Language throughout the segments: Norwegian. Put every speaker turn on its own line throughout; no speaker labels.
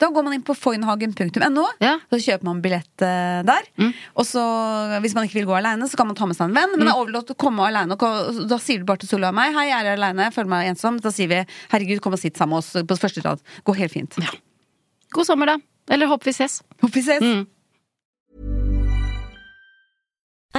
Da går man inn på foynhagen.no,
Ja.
så kjøper man billett eh, der. Og så, hvis man ikke vil gå aleine, så kan man ta med seg en venn. Men det er overlatt å komme aleine. Da sier du bare til Solveig og meg 'Hei, jeg er aleine, føler meg ensom'. Da sier vi 'Herregud, kom og sitt sammen med oss på første rad'. Går helt fint.
God sommer, da. Eller håper vi ses.
Håper vi ses.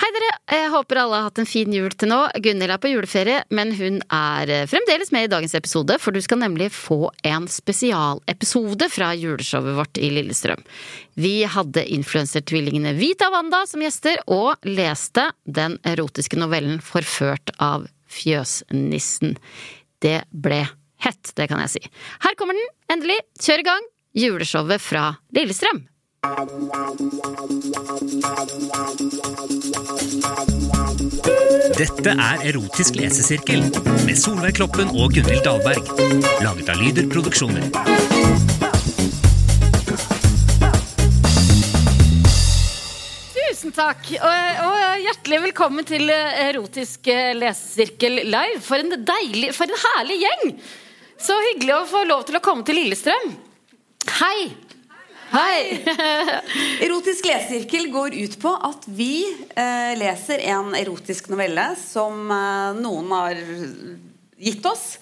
Hei dere, jeg håper alle har hatt en fin jul til nå. Gunhild er på juleferie, men hun er eh, fremdeles med i dagens episode, for du skal nemlig få en spesialepisode fra juleshowet vårt i Lillestrøm. Vi hadde influensertvillingene Vita og Wanda som gjester, og leste den erotiske novellen Forført av fjøsnissen. Det ble hett, det kan jeg si. Her kommer den, endelig. Kjør i gang! Juleshowet fra Lillestrøm.
Dette er Erotisk lesesirkel med Solveig Kloppen og Gunhild Dahlberg. Laget av Lyder Produksjoner.
Tusen takk, og, og hjertelig velkommen til Erotisk lesesirkel live. For en deilig, for en herlig gjeng! Så hyggelig å få lov til å komme til Lillestrøm. Hei! Hei!
Erotisk lesesirkel går ut på at vi eh, leser en erotisk novelle som eh, noen har gitt oss.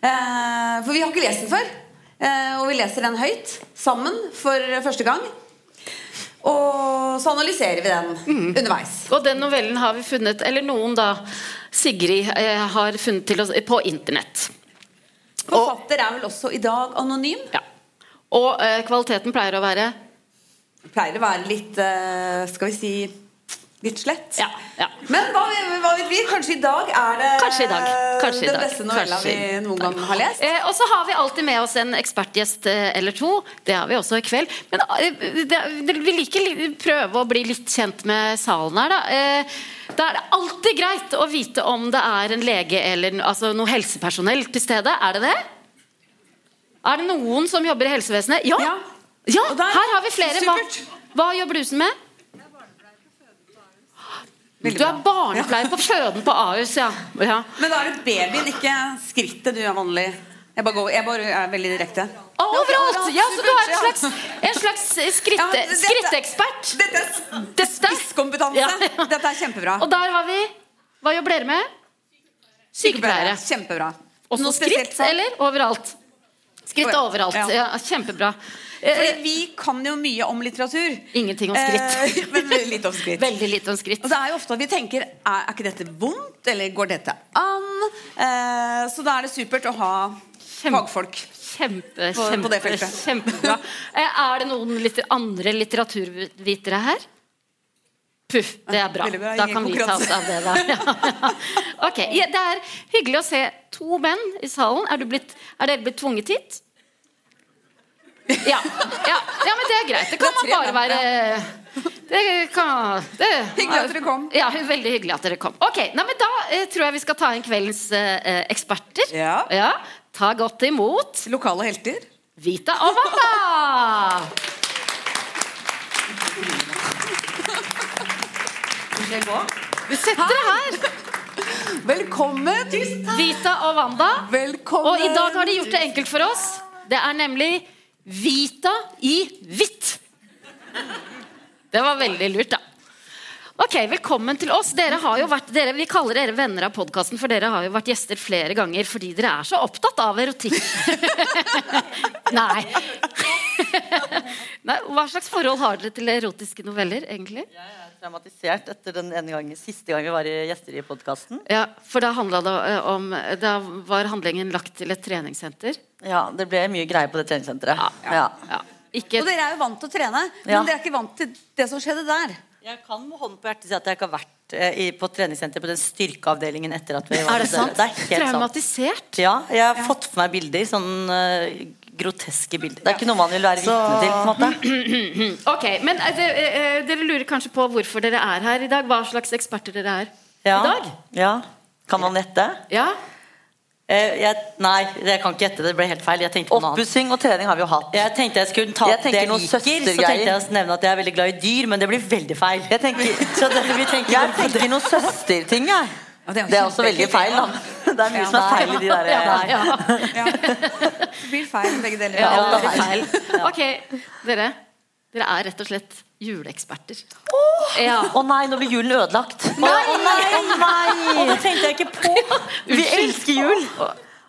Eh, for vi har ikke lest den før. Eh, og vi leser den høyt sammen for første gang. Og så analyserer vi den underveis.
Og den novellen har vi funnet, eller noen da, Sigrid eh, har funnet til oss på internett.
Forfatter er vel også i dag anonym.
Ja. Og eh, kvaliteten pleier å være
Pleier å være litt, eh, skal vi si, litt slett.
Ja, ja.
Men hva, hva vet vi? Kanskje i dag er det
Kanskje i dag. Kanskje
den beste novella vi noen gang har lest.
Eh, og så har vi alltid med oss en ekspertgjest eh, eller to. Det har vi også i kveld. Men eh, det, det, vi liker å prøve å bli litt kjent med salen her, da. Eh, da er det alltid greit å vite om det er en lege eller altså, noe helsepersonell til stede. Er det det? Er det noen som jobber i helsevesenet? Ja!
Ja.
Ja, her har vi flere. Hva, hva jobber du som med? Du er barnepleier på føden på Ahus, ja. ja.
Men da er det babyen, ikke skrittet du er vanlig. Jeg bare, går, jeg bare er veldig direkte.
Overalt! Ja, så du er en slags, en slags skritte,
Ja, dette- Dette er spisskompetanse.
Ja, ja.
Dette er kjempebra.
Og der har vi Hva jobber dere med? Sykepleiere.
Kjempebra.
Også skritt, eller? Overalt. Skritt overalt.
Ja.
Kjempebra.
Fordi
Eh,
vi kan jo mye om litteratur.
Ingenting om skritt.
Eh, men litt om skritt.
Veldig litt om skritt.
Og det er jo ofte at vi tenker er, ikke dette vondt, eller går dette an? Eh, så da er det supert å ha fagfolk.
Kjempe,
på
kjempe,
det feltet.
kjempebra. Eh, Er det noen litter, andre litteraturvitere her? Puff, det er bra.
Bra,
Da kan vi ta oss av det, da. Ok, ja, Det er hyggelig å se to menn i salen. Er, du blitt, er dere blitt tvunget hit? Ja, ja, ja, men det er greit. Det kan
Det
man bare være det kan, det,
Hyggelig at dere kom.
Ja, veldig hyggelig at dere kom. Ok, nei, men Da eh, tror jeg vi skal ta inn kveldens eh, eksperter.
Ja.
Ta godt imot
Lokale helter.
Vita og Wanda! Vi setter dere her.
Velkommen!
Vita og Wanda.
Velkommen!
Og i dag har de gjort det enkelt for oss. Det er nemlig Vita i hvitt. Det var veldig lurt, da. Ok, Velkommen til oss. Dere har jo vært, dere, vi kaller dere venner av podkasten, for dere har jo vært gjester flere ganger fordi dere er så opptatt av erotikk. Nei. Nei. Hva slags forhold har dere til erotiske noveller, egentlig?
Jeg er traumatisert etter den ene gangen, siste gang vi var gjester i podkasten.
Ja, For da det eh, om Da var handlingen lagt til et treningssenter.
Ja, det ble mye greier på det treningssenteret. Ja.
Ja. Ikke
Og dere er jo vant til å trene, men
Ja.
dere er ikke vant til det som skjedde der.
Jeg kan med hånden på hjertet si at jeg ikke har vært eh, i, på treningssenteret på den styrkeavdelingen etter at vi var
Er det sant?
Det er helt sant.
Traumatisert?
Ja, jeg har fått for meg bilder. Sånn uh, groteske bilder. Det er ikke noe man vil være vitne til. en måte
Ok, men uh, dere lurer kanskje på hvorfor dere er her i dag? Hva slags eksperter dere er
ja.
i dag?
Ja. Kan man gjette?
Ja?
Eh, jeg, nei, jeg kan ikke gjette. Det ble helt feil.
Oppussing og trening har vi jo hatt.
Jeg tenkte jeg skulle ta
Jeg
det jeg liker, så tenkte jeg å nevne at jeg er veldig glad i dyr, men det blir veldig feil.
Jeg tenker,
Så det, vi tenker
jeg tenker noen søsterting, jeg.
Ja, det er
Det er også veldig feil, da. Det er mye
Ja,
som er feil i de der
Ja, ja,
Det blir feil begge deler.
ja, er
det er
feil. Ok, dere. Dere er rett og slett juleeksperter. Ja.
Å nei, nå blir julen ødelagt.
Å nei, Oh, nei! Og det tenkte jeg ikke på. Vi elsker jul.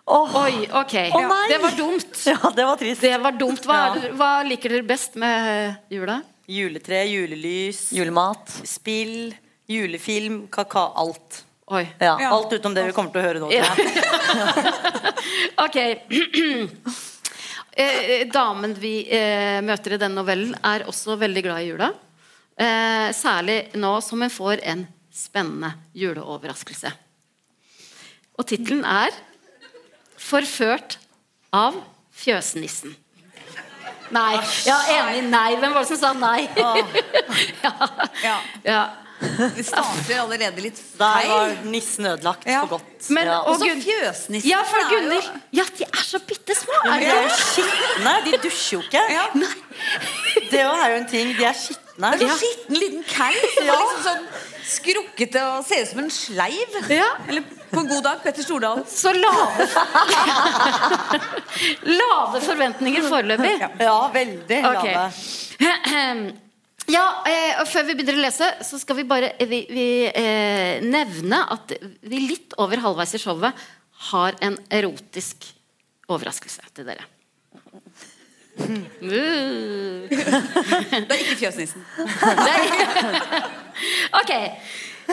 Oi, ok.
nei.
Det var dumt.
Ja, det var trist.
Det var dumt. Hva, er hva liker dere best med jula?
Juletre, julelys,
Julemat.
spill, julefilm, kaka, Alt.
Oi.
Ja,
Ja.
Alt utenom det vi kommer til å høre nå.
Ja.
tror jeg.
Ok. Eh, damen vi eh, møter i denne novellen, er også veldig glad i jula. Eh, særlig nå som hun får en spennende juleoverraskelse. Og tittelen er 'Forført av fjøsnissen'. Nei. Ja, enig. Nei. Hvem var det som sa nei?
Ja.
ja.
Vi starter allerede litt
Der var
feil.
nissen ødelagt
Ja.
for godt.
Men,
ja.
og
så fjøsnissen.
Ja, for Gunnhild. Ja, de er så bitte små. Er
de er jo
det?
skitne. De dusjer jo ikke.
Ja.
Det er jo en ting. De er skitne.
Det er så skitten liten kall som er liksom sånn skrukkete og ser ut som en sleiv.
Ja.
Eller på en god dag Petter Stordalen.
Så lave Lave forventninger foreløpig.
Ja, veldig lave.
Ja, eh, og Før vi begynner å lese, så skal vi bare vi, vi, eh, nevne at vi litt over halvveis i showet har en erotisk overraskelse til dere. Uh.
Det er ikke fjøsnissen.
Ok,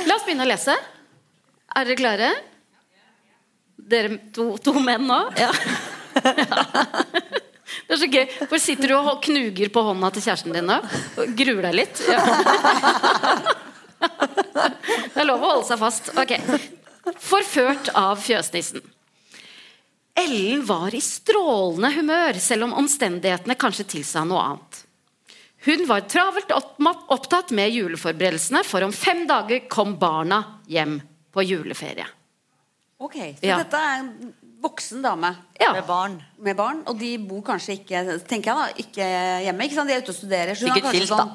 la oss begynne å lese. Er dere klare? Dere to, to menn nå? Ja. Det er så gøy. For sitter du og knuger på hånda til kjæresten din nå? Og gruer deg litt? Ja. Det er lov å holde seg fast. Ok. Forført av fjøsnissen. Ellen var i strålende humør, selv om omstendighetene kanskje tilsa noe annet. Hun var travelt opptatt med juleforberedelsene, for om fem dager kom barna hjem på juleferie.
Ok, Så
Ja.
dette er voksen dame
Ja.
Med barn.
med barn, og de bor kanskje ikke tenker jeg da, ikke hjemme. Ikke sant? De er ute og studerer. Så hun
Sikkert
er kanskje sånn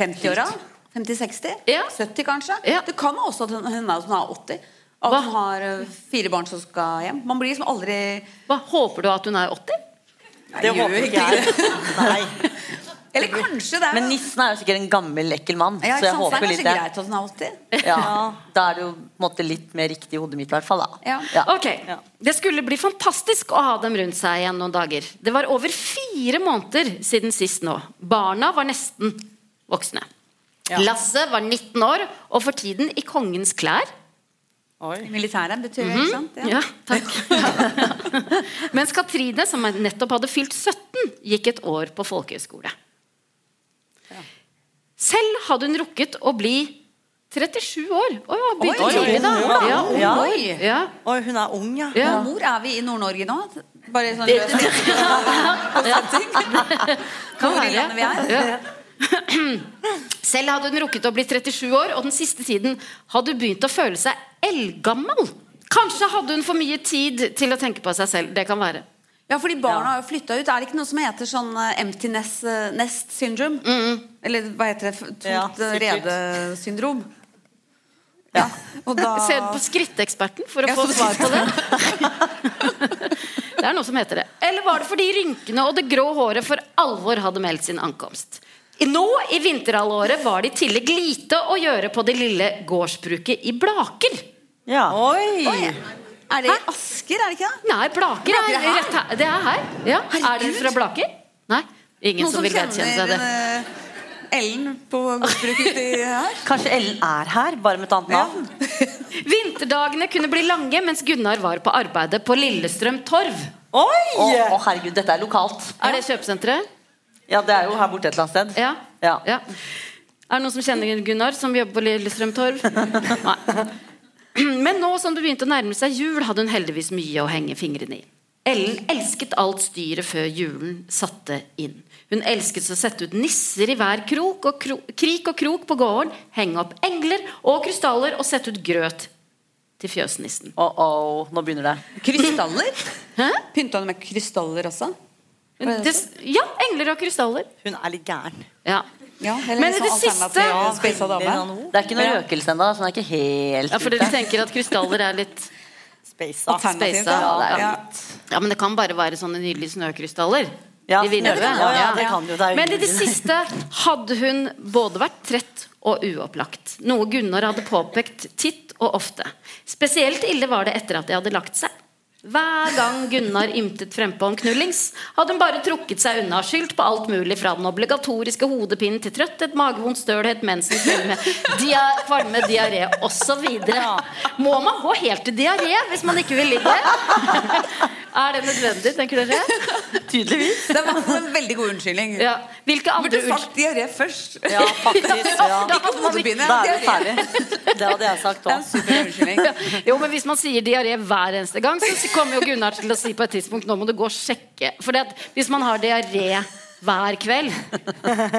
50-åra? 50-60?
Ja.
70 kanskje?
Ja.
Det kan også at hun, er hun er 80. At
Hva?
hun har eh, fire barn som skal hjem. Man blir liksom aldri
Hva, håper du at hun er 80?
Det håper ikke jeg. Nei.
Eller kanskje det er
Men nissen er jo sikkert en gammel, ekkel mann.
ja,
så jeg
sant?
Håper
det er
litt det.
greit at den er 80.
Ja. Da er det jo måte litt mer riktig i hodet mitt, i hvert fall. Da.
Ja.
Ok, Det skulle bli fantastisk å ha dem rundt seg igjen noen dager. Det var over fire måneder siden sist nå. Barna var nesten voksne. Lasse var 19 år og for tiden i kongens klær.
Militæret betyr det, ikke sant?
Ja, takk. Mens Katrine, som nettopp hadde fylt 17, gikk et år på folkehøyskole. Selv hadde hun rukket å bli 37 år. Oi, ja,
oi,
Oi, da. Ja.
Ja.
Oi.
Ja.
Oi, hun er ung, ja.
Ja.
Hvor er vi i Nord-Norge nå? Bare sånn løs
Kan
Hvor i landet vi er.
Ja. Selv hadde hun rukket å bli 37 år, og den siste tiden hadde hun begynt å føle seg eldgammel. Kanskje hadde hun for mye tid til å tenke på seg selv. Det kan være.
Ja, fordi barna har jo flytta ut. Er det ikke noe som heter sånn eh, empty nest, eh, nest syndrome? Eller hva heter det? Tomt
ja, rede-syndrom?
redesyndrom? Ja. Og da
Se på Skritteksperten for å få svar på det. Det er noe som heter det. Eller var det fordi rynkene og det grå håret for alvor hadde meldt sin ankomst? Nå i vinterhalvåret var det i tillegg lite å gjøre på det lille gårdsbruket i Blaker.
Ja.
Oi. Oi. Er det i Asker, er det ikke det?
Nei, Blaker
Blaker
er
er
rett her. Det er her. Ja. Er dere fra Blaker? Nei? Ingen
Noen
som vil vedkjenne seg det.
eh, Ellen på gårdsbruket her?
Kanskje Ellen er her, bare med et annet navn?
Vinterdagene kunne bli lange mens Gunnar var på arbeidet på Lillestrøm Torv.
Oi! Å, herregud, dette er lokalt.
Er det kjøpesenteret?
Ja, det er jo her borte et eller annet sted.
Ja.
Ja.
ja. Er det noen som kjenner Gunnar, som jobber på Lillestrøm Torv? Nei. Men nå som det begynte å nærme seg jul, hadde hun heldigvis mye å henge fingrene i. Ellen elsket alt styret før julen satte inn. Hun elsket å sette ut nisser i hver krok og kro krik og krok på gården, henge opp engler og krystaller og sette ut grøt til fjøsnissen.
Oh, oh, nå begynner det.
Krystaller? Pynta hun med krystaller også?
Det, ja, engler og krystaller.
Hun er litt gæren.
Ja.
Ja, eller
Men i det siste.
Det er ikke noe røkelse ennå, så den er ikke helt
Ja, for dere tenker at krystaller er litt Speisa, er
Ja.
Ja, men det kan bare være sånne nydelige snøkrystaller.
Ja,
I vinduet.
ja, det kan- ja, det kan jo, det
Men i det siste hadde hun både vært trett og uopplagt. Noe Gunnar hadde påpekt titt og ofte. Spesielt ille var det etter at de hadde lagt seg. Hver gang Gunnar ymtet frempå om knullings, hadde hun bare trukket seg unna skyldt på alt mulig fra den obligatoriske hodepinnen til trøtthet, magevondt, stølhet, mensen, kvalme, dia kvalme diaré osv. Må man gå helt til diaré hvis man ikke vil ligge? Er det nødvendig, tenker dere?
Tydeligvis.
Det var en veldig god unnskyldning.
Ja. Hvilke andre
Burde sagt diaré først.
Ja, faktisk. Ja.
Ikke hodepine.
Da er vi ferdig. Det hadde jeg sagt
Det en
òg.
Jo, men Hvis man sier diaré hver eneste gang, så kommer jo Gunnar til å si på et tidspunkt nå må du gå og sjekke. For hvis man har diaré hver kveld,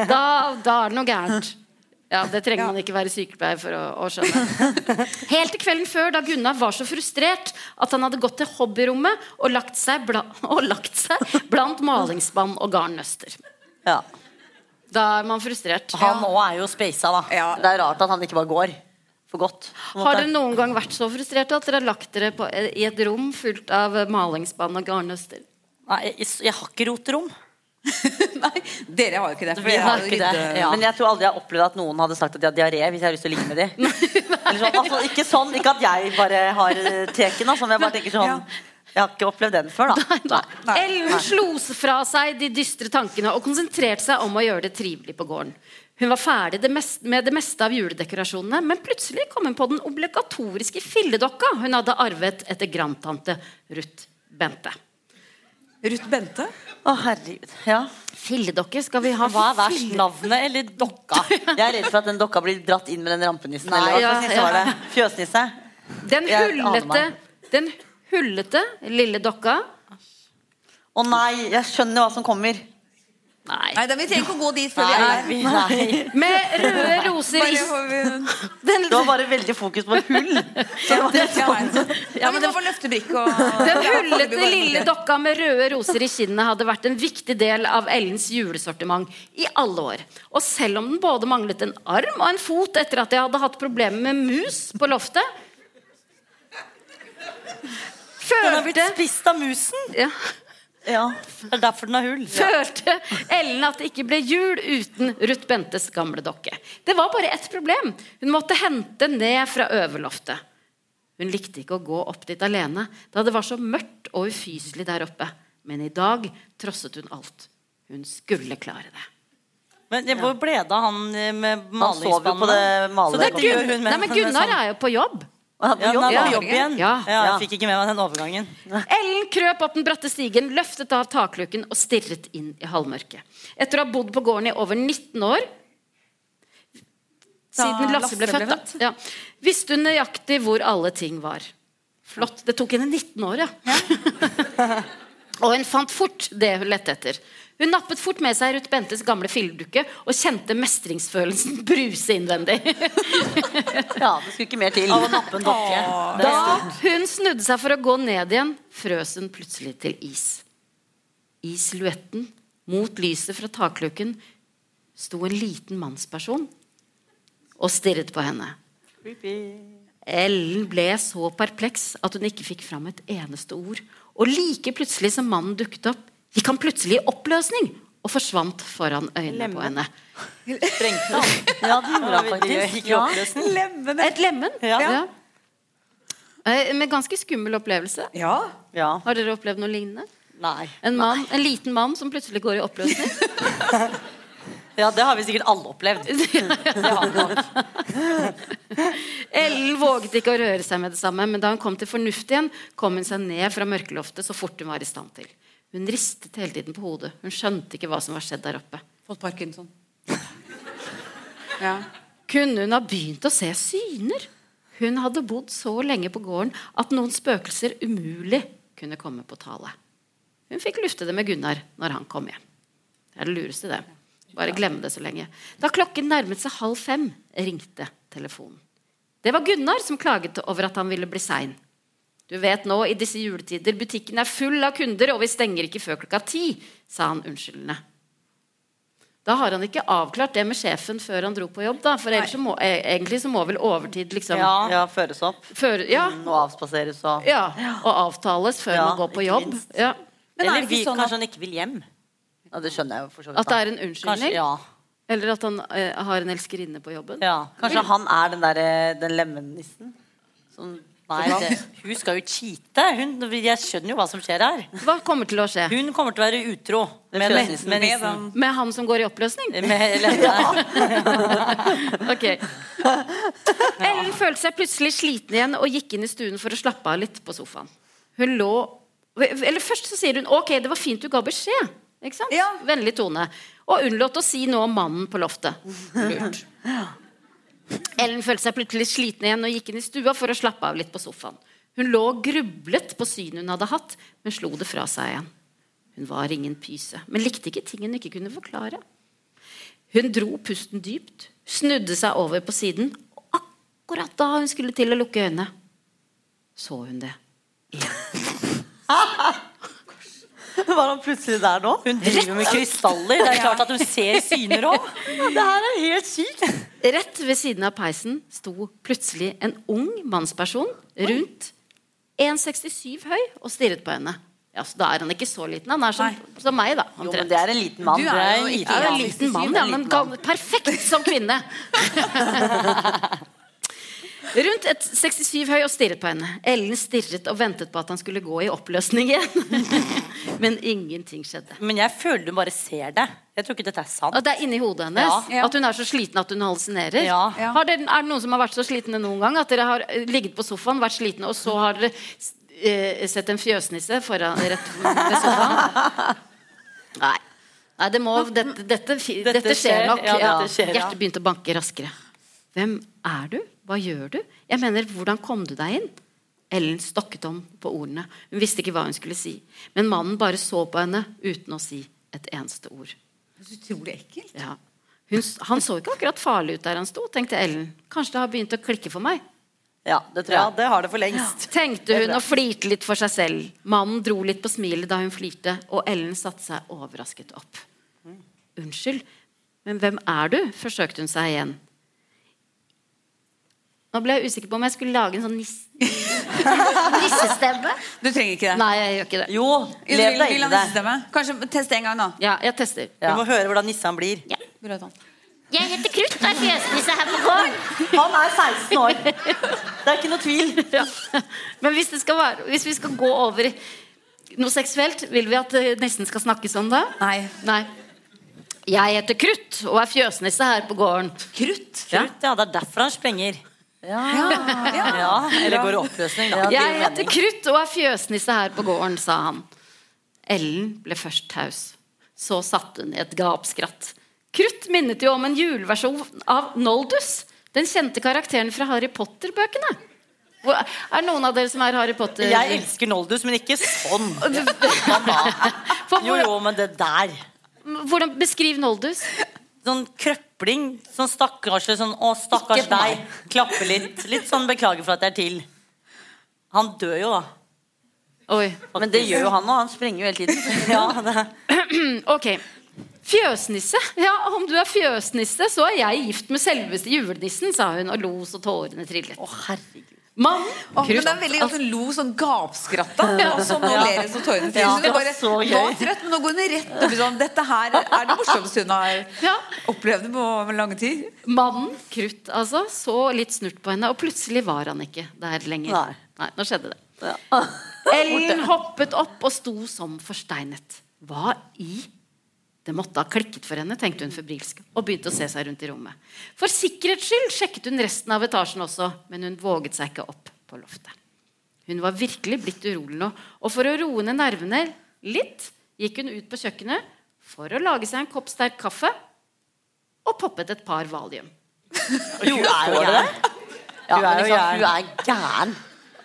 da, da er det noe gærent. Ja, Det trenger man ikke være sykepleier for å, å skjønne. Helt til kvelden før, da Gunnar var så frustrert at han hadde gått til hobbyrommet og lagt seg, bla, og lagt seg blant malingsspann og garnnøster.
Ja.
Da er man frustrert.
Han òg er jo speisa, da.
Ja.
Det er rart at han ikke bare går for godt. på
Har dere noen gang vært så frustrerte at dere har lagt dere på, i et rom fullt av malingsspann og garnnøster?
Nei, jeg, jeg har ikke roterom.
Nei, dere har jo ikke det. for
Vi har ikke det. Ja. Men jeg tror aldri jeg har opplevd at noen hadde sagt at de har diaré hvis jeg har lyst til å ligge med dem. Sånn, altså, ikke sånn, ikke at jeg bare har eh, teken, altså, men jeg bare tenker sånn Jeg har ikke opplevd den før, da.
Nei.
Ellen slo fra seg de dystre tankene og konsentrerte seg om å gjøre det trivelig på gården. Hun var ferdig med det meste av juledekorasjonene, men plutselig kom hun på den obligatoriske filledokka hun hadde arvet etter grandtante Ruth Bente.
Ruth Bente?
Å, herregud. Ja.
Filledokke skal vi ha
Hva er verst, navnet eller dokka? Jeg er redd for at den dokka blir dratt inn med den rampenissen.
Nei,
eller hva
ja, ja.
var det? Fjøsnisse?
Den hullete, den hullete lille dokka
Å nei, jeg skjønner hva som kommer.
Nei.
Nei, da, vi trenger ikke å gå dit før vi er
vi.
Med røde roser i den,
Det var bare veldig fokus på hull. Så det var sånn.
ja, men det var løftebrikke og
Den hullete lille dokka med røde roser i kinnet hadde vært en viktig del av Ellens julesortiment i alle år. Og selv om den både manglet en arm og en fot etter at jeg hadde hatt problemer med mus på loftet
Den har blitt spist av musen.
ja,
Ja, Det er derfor den har hull.
følte Ellen at det ikke ble jul uten Ruth Bentes gamle dokke. Det var bare ett problem. Hun måtte hente ned fra øverloftet. Hun likte ikke å gå opp dit alene, da det var så mørkt og ufyselig der oppe. Men i dag trosset hun alt. Hun skulle klare det.
Men hvor ble det av han eh, med
malingsspannet? på det er
Gun hun med
Nei, men Gunnar er jo på jobb.
Ja,
på jobb,
han er
ja.
på jobb igjen.
Ja.
jeg fikk ikke med meg den overgangen.
Ellen krøp opp den bratte stigen, løftet av takluken og stirret inn i halvmørket. Etter å ha bodd på gården i over 19 år Siden Lasse ble født, da. Ja. Visste hun nøyaktig hvor alle ting var. Flott. Det tok henne 19 år, ja. Og hun fant fort det hun lette etter. Hun nappet fort med seg Ruth Bentes gamle filledukke og kjente mestringsfølelsen bruse innvendig.
Ja, det skulle ikke mer til. Av å nappe en dokke.
Da hun snudde seg for å gå ned igjen, frøs hun plutselig til is. I silhuetten, mot lyset fra takluken, sto en liten mannsperson og stirret på henne. Ellen ble så perpleks at hun ikke fikk fram et eneste ord. Og like plutselig som mannen dukket opp, gikk han plutselig i oppløsning og forsvant foran øynene på henne.
Sprengte han. Ja, det gjorde han faktisk. Ja.
Lemmen.
Et lemen.
Ja.
ja. Med ganske skummel opplevelse.
Ja.
ja.
Har dere opplevd noe lignende?
Nei.
En, mann, en liten mann som plutselig går i oppløsning?
Ja, det har vi sikkert alle opplevd.
Ellen våget ikke å røre seg med det samme, men da hun kom til fornuft igjen, kom hun seg ned fra mørkeloftet så fort hun var i stand til. Hun ristet hele tiden på hodet. Hun skjønte ikke hva som var skjedd der oppe.
Fått parkinson. Ja.
Kunne hun ha begynt å se syner? Hun hadde bodd så lenge på gården at noen spøkelser umulig kunne komme på tale. Hun fikk lufte det med Gunnar når han kom hjem. Det er det lureste, det. Bare glemme det så lenge. Da klokken nærmet seg halv fem, ringte telefonen. Det var Gunnar som klaget over at han ville bli sein. Du vet nå, i disse juletider, butikken er full av kunder, og vi stenger ikke før klokka ti, sa han unnskyldende. Da har han ikke avklart det med sjefen før han dro på jobb, da. For ellers så må, eh, egentlig så må vel overtid liksom
Ja, ja føres opp.
Før, ja,
Mm, Og avspaseres og
ja, og avtales før
Ja,
man går på
ikke
jobb.
minst.
Ja.
Men er
Eller
det
vi,
sånn at...
kanskje han ikke vil hjem. Ja, Det skjønner jeg jo for så vidt.
At det er en unnskyldning.
Kanskje, ja.
Eller at han eh, har en elskerinne på jobben.
ja. Kanskje han er den der, den lemennissen? Som, nei, det, hun skal jo cheate. Hun, jeg skjønner jo hva som skjer her.
Hva kommer til å skje?
Hun kommer til å være utro med,
Med-
med,
med
nissen.
Med han som går i oppløsning?
Med Lene.
Ok. Ellen følte seg plutselig sliten igjen og gikk inn i stuen for å slappe av litt på sofaen. Hun lå Eller først så sier hun ok, det var fint du ga beskjed. Ikke sant?
Ja.
Vennlig tone. Og unnlot å si noe om mannen på loftet. Lurt. Ellen følte seg plutselig sliten igjen og gikk inn i stua for å slappe av litt på sofaen. Hun lå og grublet på synet hun hadde hatt, men slo det fra seg igjen. Hun var ingen pyse, men likte ikke ting hun ikke kunne forklare. Hun dro pusten dypt, snudde seg over på siden, og akkurat da hun skulle til å lukke øynene, så hun det.
Var han plutselig der nå? Hun driver med krystaller. Det er klart at hun ser syner òg. Det her er helt sykt.
Rett ved siden av peisen sto plutselig en ung mannsperson rundt 1,67 høy og stirret på henne. Ja, så Da er han ikke så liten. Han er som, som meg, da.
Jo, men det er en liten mann.
Du er
Det
jo
en liten
en liten mann, ja, men perfekt som kvinne. Rundt et 67 høy og stirret på henne. Ellen stirret og ventet på at han skulle gå i oppløsning igjen. Men ingenting skjedde.
Men jeg føler hun bare ser det. Jeg tror ikke dette er sant.
At det er inni hodet hennes.
Ja.
At hun er så sliten at hun hallusinerer.
Ja.
Ja.
Dere, er det noen som har vært så slitne noen gang at dere har eh, ligget på sofaen, vært slitne, og så har dere eh, sett en fjøsnisse foran, rett ved sofaen? Nei. Nei, det må, dette, dette,
Dette
dette skjer nok.
ja,
Ja,
dette skjer, ja.
Hjertet begynte å banke raskere. Hvem er du? Hva gjør du? Jeg mener, hvordan kom du deg inn? Ellen stokket om på ordene. Hun visste ikke hva hun skulle si. Men mannen bare så på henne uten å si et eneste ord.
Så utrolig ekkelt.
Ja. Hun, han så ikke akkurat farlig ut der han sto, tenkte Ellen. Kanskje det har begynt å klikke for meg?
Ja, det tror jeg. det har det for lengst.
Tenkte hun og flirte litt for seg selv. Mannen dro litt på smilet da hun flirte, og Ellen satte seg overrasket opp. Unnskyld, men hvem er du? forsøkte hun seg igjen. Nå ble jeg usikker på om jeg skulle lage en sånn niss... nissestemme.
Du trenger ikke det.
Nei, jeg gjør ikke det.
Jo, lev deg inn i det.
Kanskje teste en gang, da.
Ja, jeg tester.
Du må høre hvordan nissen blir.
Sånn?
Jeg heter Krutt og er fjøsnisse her på gården.
Han er 16 år. Det er ikke noe tvil.
Ja. Men hvis, det skal være, hvis vi skal gå over noe seksuelt, vil vi at det nesten skal snakkes om det?
Nei.
Nei. Jeg heter Krutt og er fjøsnisse her på gården.
Krutt?
Ja.
Krutt, ja, det er derfor han sprenger.
Ja.
Ja, Eller går i oppløsning, da.
Jeg heter Krutt og er fjøsnisse her på gården, sa han. Ellen ble først taus. Så satte hun i et gapskratt. Krutt minnet jo om en juleversjon av Noldus. Den kjente karakteren fra Harry Potter-bøkene. Er det noen av dere som er Harry Potter?
Jeg elsker Noldus, men ikke sånn. Jo, jo, men det der.
Hvordan Beskriv Noldus.
Sånn krøpling. Sånn stakkarslig. Sånn 'Å, stakkars deg'. Klappe litt. Litt sånn 'beklager for at jeg er til'. Han dør jo, da.
Oi.
Men det gjør jo han òg. Han sprenger jo hele tiden.
Ja.
Ok. Fjøsnisse. Ja, om du er fjøsnisse, så er jeg gift med selveste julenissen, sa hun og lo så tårene trillet.
Å, herregud.
Mann,
Oh, men det er veldig hun lo sånn gapskratta. Og så nå
Ja.
ler hun så tårene triller.
det
Bare var trøtt, men nå går hun rett opp i sånn Dette her er det morsomste hun har
Ja.
opplevd på lang tid.
Mannen, krutt altså, så litt snurt på henne, og plutselig var han ikke der lenger.
Nei.
Nei, nå skjedde det.
Ja.
Ellen hoppet opp og sto som forsteinet. Hva i Det måtte ha klikket for henne, tenkte hun febrilsk, og begynte å se seg rundt i rommet. For sikkerhets skyld sjekket hun resten av etasjen også, men hun våget seg ikke opp på loftet. Hun var virkelig blitt urolig nå, og for å roe ned nervene litt, gikk hun ut på kjøkkenet for å lage seg en kopp sterk kaffe og poppet et par valium.
Hun er jo gæren.
Ja,
Hun er jo
liksom,
gæren.
hun er gæren.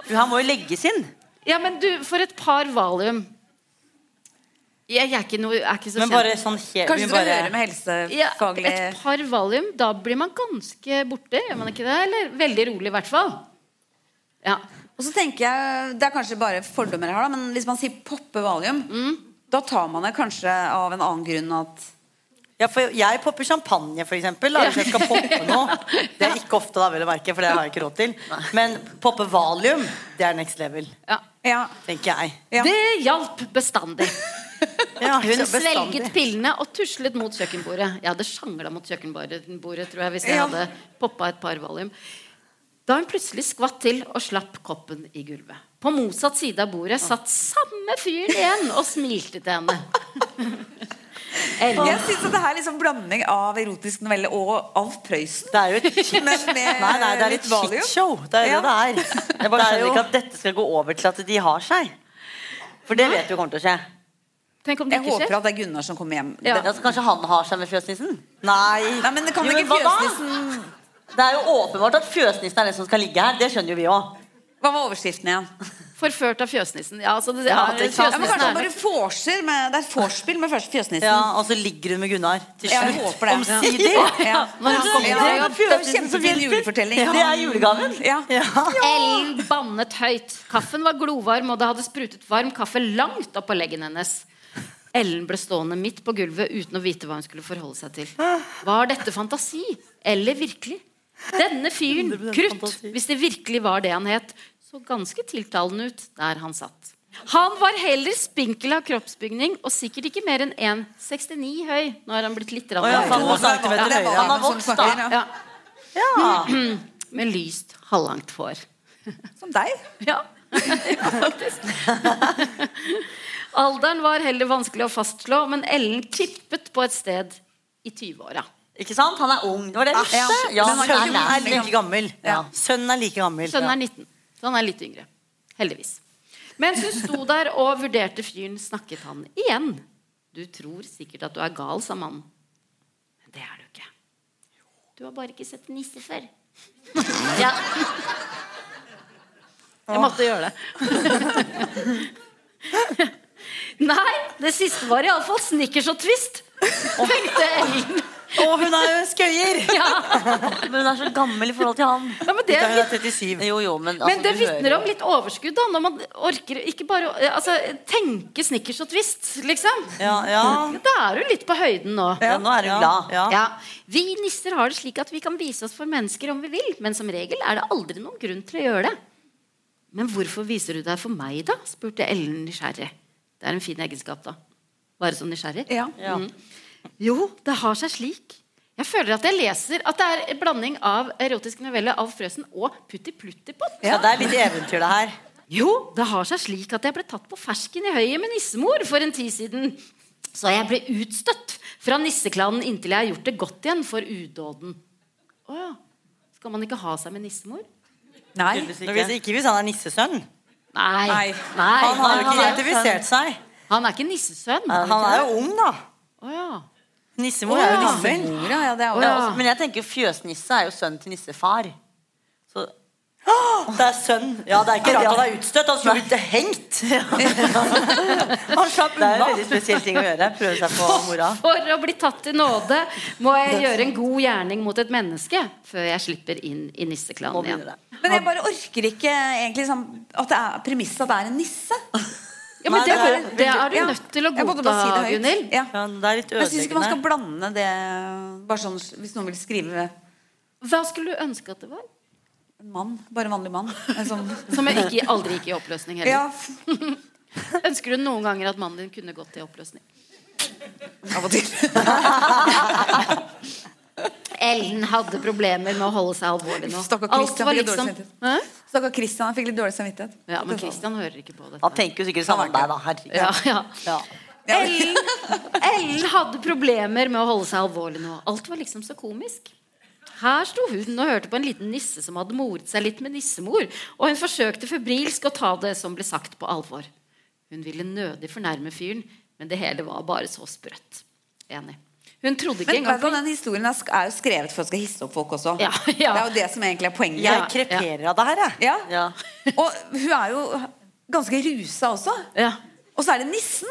Hun her må jo legges inn.
Ja, men du, for et par valium Jeg, jeg er ikke, noe, jeg er ikke så
Men
kjent.
sånn helt
Kanskje du skal
bare-
høre med
Ja,
helsefaglig
et par valium, da blir man ganske borte, gjør man ikke det? Eller veldig rolig, i hvert fall. Ja.
Og så tenker jeg, Det er kanskje bare fordommer jeg har, da, men hvis man sier poppe valium, da tar man det kanskje av en annen grunn at
Ja, for jeg popper champagne, for eksempel. Da, hvis jeg skal poppe noe. Det er ikke ofte, da, vil jeg merke, for det har jeg ikke råd til. Men poppe valium, det er next level.
ja.
Ja.
Tenker jeg.
Ja.
Det hjalp bestandig.
Ja,
Hun
bestandig.
svelget pillene og tuslet mot kjøkkenbordet. Jeg hadde sjangla mot kjøkkenbordet tror jeg, hvis jeg
Ja.
hadde poppa et par valium. Da hun plutselig skvatt til og slapp koppen i gulvet. På motsatt side av bordet satt samme fyren igjen og smilte til henne.
Jeg syns det er liksom blanding av erotisk novelle og Alf Prøysen.
Det er jo et shit. Nei, nei, det er et shitshow. Det er
Ja.
det det er. Jeg bare
er
skjønner ikke at dette skal gå over til at de har seg. For det vet vi kommer til å skje.
tenk om det
Jeg
ikke
håper
skjer.
at det er Gunnar som kommer hjem.
Ja.
Det-
Altså, kanskje han har seg med fjøsnissen? Nei.
Nei, men det kan
Jo,
ikke fjøsnissen
Det er jo åpenbart at fjøsnissen er den som skal ligge her. Det skjønner jo vi òg.
Hva var overskriften igjen?
Forført av fjøsnissen. Ja, altså, det,
Ja,
er,
det
Ja, men kanskje han bare forser med Det er vorspiel med fjøsnissen.
Ja, og så ligger hun med Gunnar til
Ja, jeg håper det.
Omsider.
Ja.
Når han kommer
Ja, det er jo kjempefin julefortelling.
Det er julegaven.
Ja.
Ellen bannet høyt. Kaffen var glovarm, og det hadde sprutet varm kaffe langt opp på leggen hennes. Ellen ble stående midt på gulvet uten å vite hva hun skulle forholde seg til. Var dette fantasi eller virkelig? Denne fyren, Krutt, hvis det virkelig var det han het, så ganske tiltalende ut der han satt. Han var heller spinkel av kroppsbygning og sikkert ikke mer enn 1,69 høy. Nå har han blitt litt rann
oh, ja. Han har vokst, da.
ja.
Ja,
Ja.
med lyst, halvlangt hår.
Som deg.
Ja, faktisk. Alderen var heller vanskelig å fastslå, men Ellen tippet på et sted i 20-åra.
Ikke sant? Han er ung. Det var det jeg visste. Ja,
ja.
Sønnen er like gammel.
Ja.
Sønnen er like gammel.
Sønnen er 19, så han er litt yngre. Heldigvis. Mens hun sto der og vurderte fyren, snakket han igjen. Du tror sikkert at du er gal, sa mannen. Men det er du ikke. Du har bare ikke sett nisse før. ja. Jeg måtte gjøre det. Nei, det siste var iallfall snickers og twist, tenkte Ellen.
Å, hun er jo en skøyer!
Ja.
Men hun er så gammel i forhold til han.
Ja, men det,
er 37.
Jo, jo, men, altså,
men det vitner om litt overskudd, da. Når man orker ikke bare altså, tenke snickers og twist, liksom.
Ja, ja.
Da er du litt på høyden nå.
Ja, nå er hun
Ja,
glad.
ja.
Ja, Vi nisser har det slik at vi kan vise oss for mennesker om vi vil, men som regel er det aldri noen grunn til å gjøre det. Men hvorfor viser du deg for meg, da? spurte Ellen nysgjerrig. Det er en fin egenskap, da. Bare så nysgjerrig.
Ja.
Ja.
Jo, det har seg slik. Jeg føler at jeg leser at det er en blanding av erotisk novelle av Frøsen og Putti Pluttipott.
Ja, det er litt eventyr, det her.
Jo, det har seg slik at jeg ble tatt på fersken i høyet med nissemor for en tid siden. Så jeg ble utstøtt fra nisseklanen inntil jeg har gjort det godt igjen for udåden. Å ja. Skal man ikke ha seg med nissemor?
Nei.
Ikke hvis han er nissesønn.
Nei.
Nei.
Han har jo ikke
er,
identifisert seg.
han er ikke nissesønn.
Han er jo ung, da.
Å ja.
Nissemor er jo
ja.
ja, det er også.
ja.
Men jeg tenker fjøsnisse er jo sønnen til nissefar. Så
Det er sønn. Ja, det er ikke rart han er utstøtt. Han skulle blitt hengt. Han slapp unna. Det er en veldig spesiell ting å gjøre. Prøve seg på mora.
For å bli tatt i nåde må jeg gjøre en god gjerning mot et menneske før jeg slipper inn i nisseklanen igjen.
Men jeg bare orker ikke egentlig sånn, at det er premisset at det er en nisse.
Ja, men
Nei,
det,
det er-
det er du nødt til å godta,
si.
Gunhild.
Ja.
Ja, det er litt
Jeg syns ikke man skal blande det Bare sånn hvis noen vil skrive
Hva skulle du ønske at det var?
en mann. Bare en vanlig mann. En sånn,
Som ikke, aldri gikk i oppløsning heller.
ja,
Ønsker du noen ganger at mannen din kunne gått i oppløsning?
av og til.
Ellen hadde problemer med å holde seg alvorlig nå.
Stakkar
Kristian
Christian
liksom
Christian fikk litt dårlig samvittighet.
Ja, men Christian hører ikke på dette.
Han tenker jo sikkert samme om deg, da. Herregud.
Ja, ja.
Ja.
Ellen, Ellen hadde problemer med å holde seg alvorlig nå. Alt var liksom så komisk. Her sto hun og hørte på en liten nisse som hadde moret seg litt med nissemor, og hun forsøkte febrilsk å ta det som ble sagt, på alvor. Hun ville nødig fornærme fyren, men det hele var bare så sprøtt. Enig. Hun trodde ikke
Men
engang
på den historien er jo skrevet for å skal hisse opp folk også.
Ja, ja.
Det er jo det som egentlig er poenget.
Jeg
Ja,
kreperer av det her, jeg.
Ja.
Ja.
Og hun er jo ganske rusa også.
Ja,
Og så er det nissen.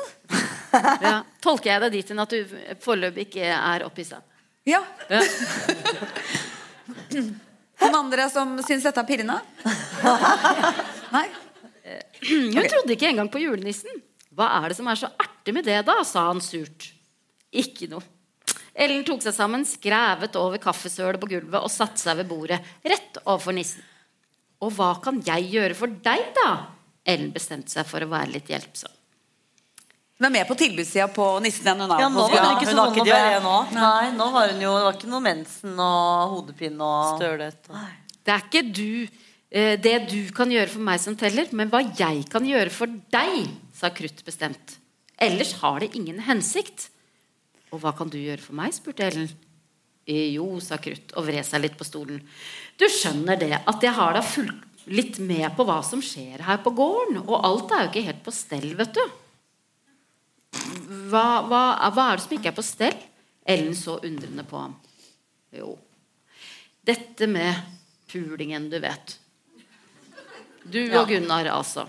ja. Tolker jeg deg dit hen at du foreløpig ikke er opphissa?
Ja.
Ja.
Noen andre som syns dette er pirrende? Nei?
Hun trodde ikke engang på julenissen. Hva er det som er så artig med det, da? sa han surt. Ikke noe. Ellen tok seg sammen, skrevet over kaffesølet på gulvet og satte seg ved bordet, rett overfor nissen. Og hva kan jeg gjøre for deg, da? Ellen bestemte seg for å være litt hjelpsom.
Hun er med på tilbudssida på nissen igjen. Hun, er
Ja, nå var hun ikke så vond å
være
bære nå. Nei, nå var hun jo Det var ikke noe mensen og hodepine og Stølhet.
Det er ikke du, eh, det du kan gjøre for meg som teller, men hva jeg kan gjøre for deg, sa Krutt bestemt. Ellers har det ingen hensikt. Og hva kan du gjøre for meg? spurte Ellen. «Eh, Jo, sa Krutt og vred seg litt på stolen. Du skjønner det, at jeg har da fulgt litt med på hva som skjer her på gården. Og alt er jo ikke helt på stell, vet du. Hva, hva, hva er det som ikke er på stell? Ellen så undrende på ham. Jo, dette med pulingen, du vet. Du og Gunnar, altså.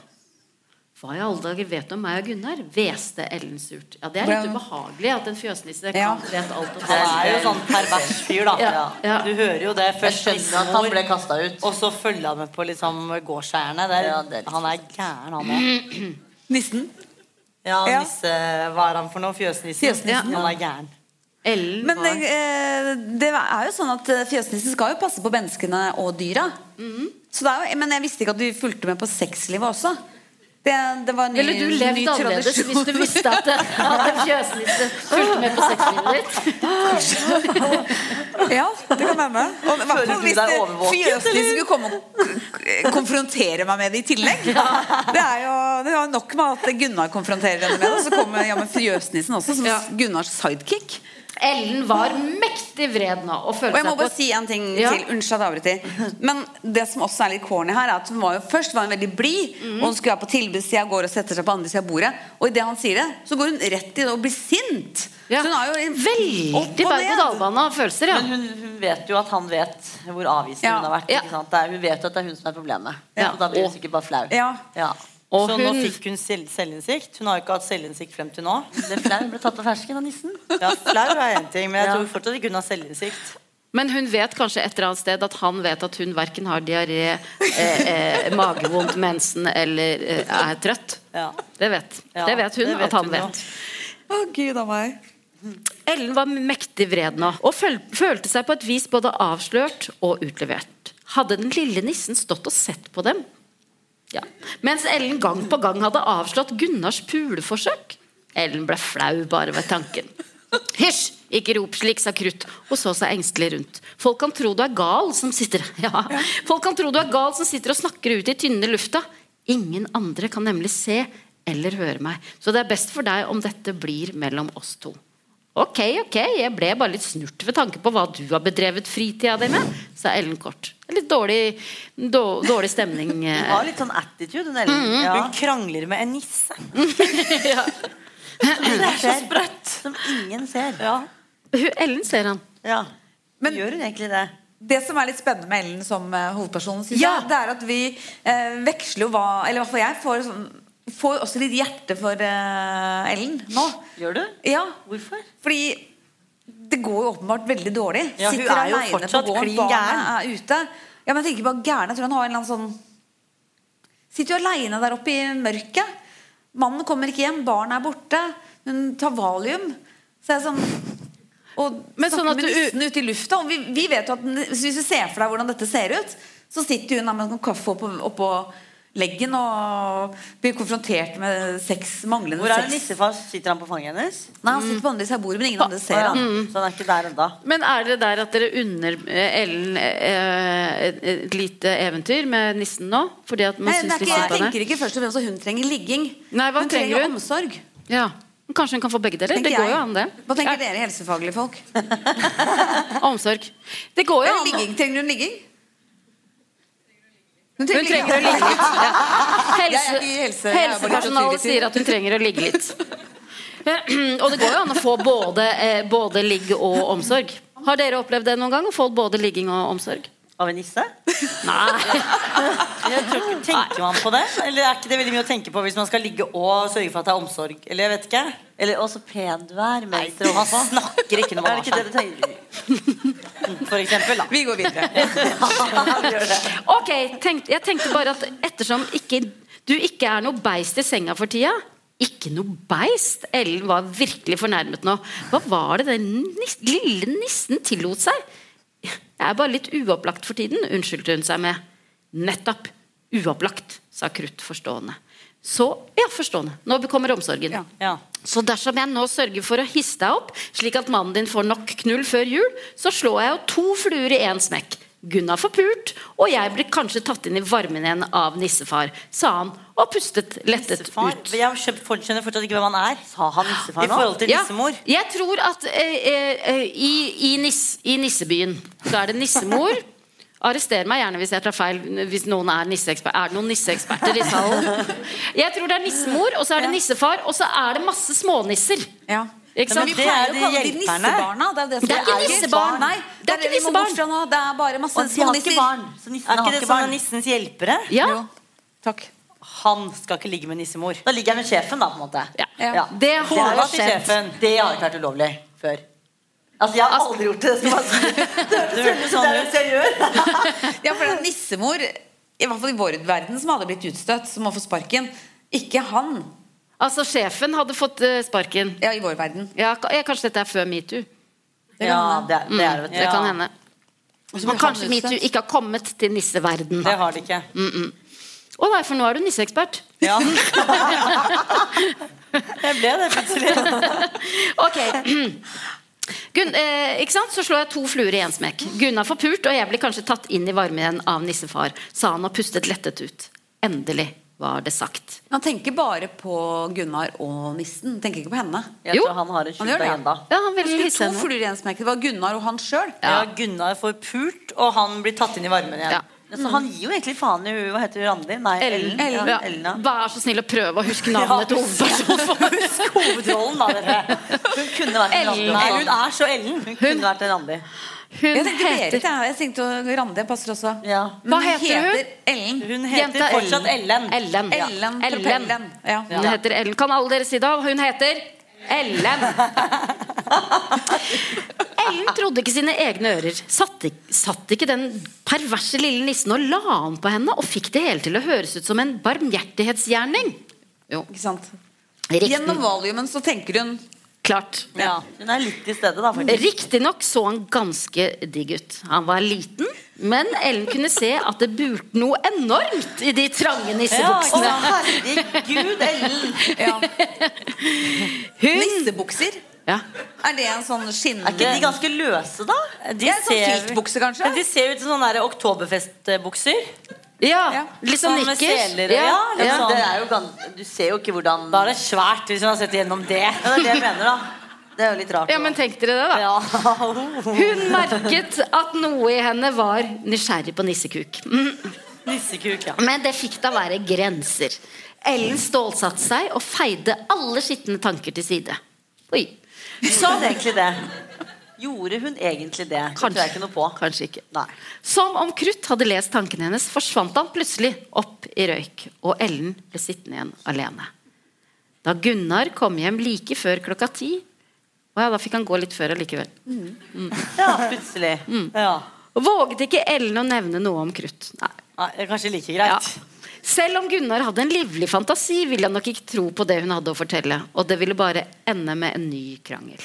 Hva i alle dager vet du om meg og Gunnar? hveste Ellen surt. Ja, Det er litt ubehagelig at en fjøsnisse
Ja.
kan vet alt om
Han er jo sånn pervers fyr, da.
Ja, ja.
Du hører jo det.
Jeg
Først
skjønner at han ble kasta ut.
og så følger han med på liksom gårdseierne. Er-
Ja,
Han er gæren, han òg.
Nissen.
Ja,
Ja.
nisse Hva er han for noe? Fjøsnissen?
Fjøsnissen,
Han er gæren.
Ellen
Men
var
det, eh, det er jo sånn at eh, fjøsnissen skal jo passe på menneskene og dyra.
Mhm.
Så det er jo, men jeg visste ikke at du fulgte med på sexlivet også. Det, det var en ny,
Ville du levd
ny
annerledes hvis du visste at, at en fjøsnisse fulgte med på sexlivet ditt?
Ja, det kan hende. Og hvert
Føler
fall
du
hvis
deg overvåket,
fjøsnissen skulle komme og konfrontere meg med det i tillegg. Det er jo det er nok med at Gunnar konfronterer henne med det, og så kommer ja, men fjøsnissen også som
Ja.
Gunnars sidekick.
Ellen var mektig vred nå og
Og jeg må
seg
bare si en ting
Ja.
til. Unnskyld at jeg avbryter. Men det som også er litt corny her, er at hun var jo først var hun veldig blid.
Mm.
Og hun skulle være på tilbudssida, går og setter seg på andre sida av bordet. Og idet han sier det, så går hun rett i det og blir sint.
Ja.
Så hun er jo en,
Veldig
og
berg-og-dal-bane av følelser, ja.
Men hun, hun vet jo at han vet hvor avvisende
Ja.
hun har vært. Ikke sant? Det er, hun vet jo at det er hun som er problemet.
Ja.
Så da blir hun
Og-
sikkert bare flau.
Ja.
Og
så nå fikk hun selv, selvinnsikt. Hun har jo ikke hatt selvinnsikt frem til nå. Det flau ble tatt av fersken av nissen. Ja, flau er én ting, men jeg
Ja.
tror fortsatt ikke hun har selvinnsikt.
Men hun vet kanskje et eller annet sted at han vet at hun verken har diaré, eh, eh, magevondt, mensen eller eh, er trøtt.
Ja.
Det vet,
Ja,
det vet hun
det vet
at han
hun
vet.
Å, gud a meg.
Ellen var mektig vred nå og føl følte seg på et vis både avslørt og utlevert. Hadde den lille nissen stått og sett på dem? Ja. Mens Ellen gang på gang hadde avslått Gunnars puleforsøk. Ellen ble flau bare ved tanken. Hysj! Ikke rop slik, sa Krutt og så seg engstelig rundt. Folk kan tro du er gal som sitter Ja, folk kan tro du er gal som sitter og snakker ut i tynne lufta. Ingen andre kan nemlig se eller høre meg, så det er best for deg om dette blir mellom oss to. Ok, ok, jeg ble bare litt snurt ved tanke på hva du har bedrevet fritida di med, sa Ellen kort. Litt dårlig, då- dårlig stemning.
Hun
eh.
har litt sånn attitude, hun Ellen. Hun krangler med en nisse.
ja.
Det er så sprøtt. Som ingen ser. Ja.
Hun- Ellen ser han.
ja.
Men-
gjør hun egentlig det?
det som er litt spennende med Ellen som hovedpersonen, hovedperson, synes
Ja.
jeg, det er at vi eh, veksler jo hva Eller i hvert fall jeg får, sånn, får også litt hjerte for uh, Ellen nå.
Gjør du?
Ja,
Hvorfor?
fordi det går jo åpenbart veldig dårlig.
Ja, hun
Sitter
er jo fortsatt
på gården,
klin
barna
gæren.
er ute. Ja, men jeg tenker bare gæren. Jeg tror han har en eller annen sånn Sitter jo aleine der oppe i mørket. Mannen kommer ikke hjem, barnet er borte. Hun tar valium. Så jeg er sånn Og
Men sånn at
med
du-
ute i lufta. Og vi, vi vet jo at Hvis du ser for deg hvordan dette ser ut, så sitter hun der med en kaffe oppå, oppå leggen og blir konfrontert med sex, manglende
Hvor er det
sex.
nissefar? Sitter han på fanget hennes?
Nei, han sitter på andre siden av bordet, men ingen andre ser
ja.
han.
Så han er ikke der enda.
Men er det der at dere unner eh, Ellen eh, et, et lite eventyr med nissen nå? Fordi at man
Nei, det
syns litt synd
jeg
på henne?
tenker ikke først og fremst at hun trenger ligging.
Nei, hva
hun
trenger
trenger
hun?
omsorg.
Ja. Kanskje hun kan få begge deler?
tenker
Det går
jeg.
jo an, det.
Hva tenker dere helsefaglige folk?
Omsorg. Det går jo an.
ligging. Trenger hun ligging? Hun
Hun trenger å ligge litt. Ja. Helse,
er helse, er
helsepersonalet sier at hun trenger å ligge litt. Og det går jo an å få både, eh, både ligg og omsorg. Har dere opplevd det noen gang? Å få både ligging og omsorg?
Av en nisse?
Nei.
Jeg tror ikke, tenker man på det? Eller er ikke det veldig mye å tenke på hvis man skal ligge og sørge for at det er omsorg? Eller jeg vet ikke.
Eller å, så pen du er. Mens
han snakker ikke noe
Er det ikke det du tenker?
For eksempel, da.
Vi går videre.
Ok, tenk, jeg tenkte bare at ettersom ikke, du ikke er noe beist i senga for tida Ikke noe beist? Ellen var virkelig fornærmet nå. Hva var det den nis lille nissen tillot seg? Jeg er bare litt uopplagt for tiden, unnskyldte hun seg med. Nettopp. Uopplagt, sa Krutt forstående. Så, ja, forstående. Nå kommer omsorgen.
Ja.
Ja.
Så dersom jeg nå sørger for å hisse deg opp, slik at mannen din får nok knull før jul, så slår jeg jo to fluer i én smekk. Gunnar får pult, og jeg blir kanskje tatt inn i varmen igjen av nissefar, sa han og pustet lettet
Nissefar.
ut.
Jeg skjønner fortsatt ikke hvem han er.
Sa han nissefar nå?
I forhold til
Ja,
nissemor.
jeg tror at eh, eh, eh, i, i, niss, i nissebyen så er det nissemor. Arrester meg gjerne hvis jeg tar feil. Hvis noen Er nisseeksperter. Er det noen nisseeksperter i salen? Jeg tror det er nissemor, og så er det nissefar, og så er det masse smånisser.
Ja.
Ikke
Men?
Vi pleier
er
å kalle de nissebarna. Det er, det som
Det er ikke nissebarn.
Nei,
Det er
det er
ikke
det
nissebarn.
fra nå. Det er bare masse smånisser.
barn. Så nissen
Er ikke det sånn er nissens hjelpere?
Ja.
Jo. Takk.
Han skal ikke ligge med nissemor.
Da ligger jeg med sjefen, da, på en måte.
Ja.
Ja.
Det har
til
skjedd.
Det har ikke vært ulovlig før. Altså, jeg har aldri gjort det.
Det hørtes sånn ut.
jeg gjør.
Ja, for det er nissemor, i hvert fall i vår verden, som hadde blitt utstøtt, som må få sparken. Ikke han.
Altså, sjefen hadde fått eh, sparken.
Ja, i vår verden.
Ja, kanskje dette er før metoo.
Ja, det, det er det, Mm.
Det kan hende. Men kanskje metoo ikke har kommet til nisseverden.
Det har de ikke.
Å nei, for nå er du nisseekspert.
Ja. Jeg ble det plutselig.
Ok. Gunn, eh, ikke sant? Så slår jeg to fluer i én smekk. Gunnar får pult, og jeg blir kanskje tatt inn i varmen igjen av nissefar, sa han og pustet lettet ut. Endelig var det sagt.
Han tenker bare på Gunnar og nissen. Tenker ikke på henne.
Jeg
Jo.
tror han har en skjult agenda.
Ja, han
vil
hisse
to
henne.
fluer i en smekk. Det var Gunnar og han sjøl.
Ja, Gunnar får pult, og han blir tatt inn i varmen igjen.
Ja.
Så han gir jo egentlig faen i Hva heter hun? Randi? Nei,
Ellen.
Ellen.
Ja.
Ja.
Vær så snill å prøve å huske navnet til hovedpersonen.
Husk hovedrollen, da, dere.
Hun kunne vært en
Ellen.
Randi.
Hun er så Ellen.
Hun kunne vært en Randi.
Hun
Jeg tenkte Berit,
heter
jeg. Jeg tenkte Randi passer også.
Ja.
Hva heter hun?
Ellen.
Hun heter
Jenta
fortsatt Ellen.
Ellen.
Ellen.
Ellen
Ellen. Ja.
Hun heter Ellen. Kan alle dere si det? Hun heter Ellen. Ellen trodde ikke sine egne ører. Satt, satt ikke den perverse lille nissen og la an på henne og fikk det hele til å høres ut som en barmhjertighetsgjerning? Jo,
Ikke sant?
riktig,
Gjennom valiumen så tenker hun
klart.
Ja. Hun er litt i stedet, da.
Riktignok så han ganske digg ut. Han var liten, men Ellen kunne se at det bulte noe enormt i de trange
Ja,
nissebuksene.
ikke
Herregud, Ellen!
ja.
Hun
Nissebukser.
ja.
Er det en sånn skinnende
Er ikke de ganske løse, da?
De
Ja, sånn filtbukse, kanskje?
De ser ut som sånne oktoberfestbukser.
ja,
Ja.
litt sånn
nikker
nikkers.
ja,
Ja,
sånn.
det er jo gans du ser jo ikke hvordan
Da er det svært hvis man har sett gjennom det.
Ja, det er det jeg mener, da. Det er jo litt rart.
Ja, men tenk dere det, da.
Ja.
Hun merket at noe i henne var nysgjerrig på nissekuk. Mm.
Nissekuk, ja.
Men det fikk da være grenser. Ellen stålsatte seg og feide alle skitne tanker til side. Oi.
Så det er egentlig det. Gjorde hun egentlig det? Det
Kanskje.
tror jeg ikke noe på.
Kanskje ikke.
Nei.
Som om Krutt hadde lest tankene hennes, forsvant han plutselig opp i røyk, og Ellen ble sittende igjen alene. Da Gunnar kom hjem like før klokka ti Å ja, da fikk han gå litt før allikevel.
Ja, plutselig.
Mm.
Ja.
Våget ikke Ellen å nevne noe om Krutt. Nei.
Nei, det er kanskje like
Ja.
greit.
Selv om Gunnar hadde en livlig fantasi, ville han nok ikke tro på det hun hadde å fortelle, og det ville bare ende med en ny krangel.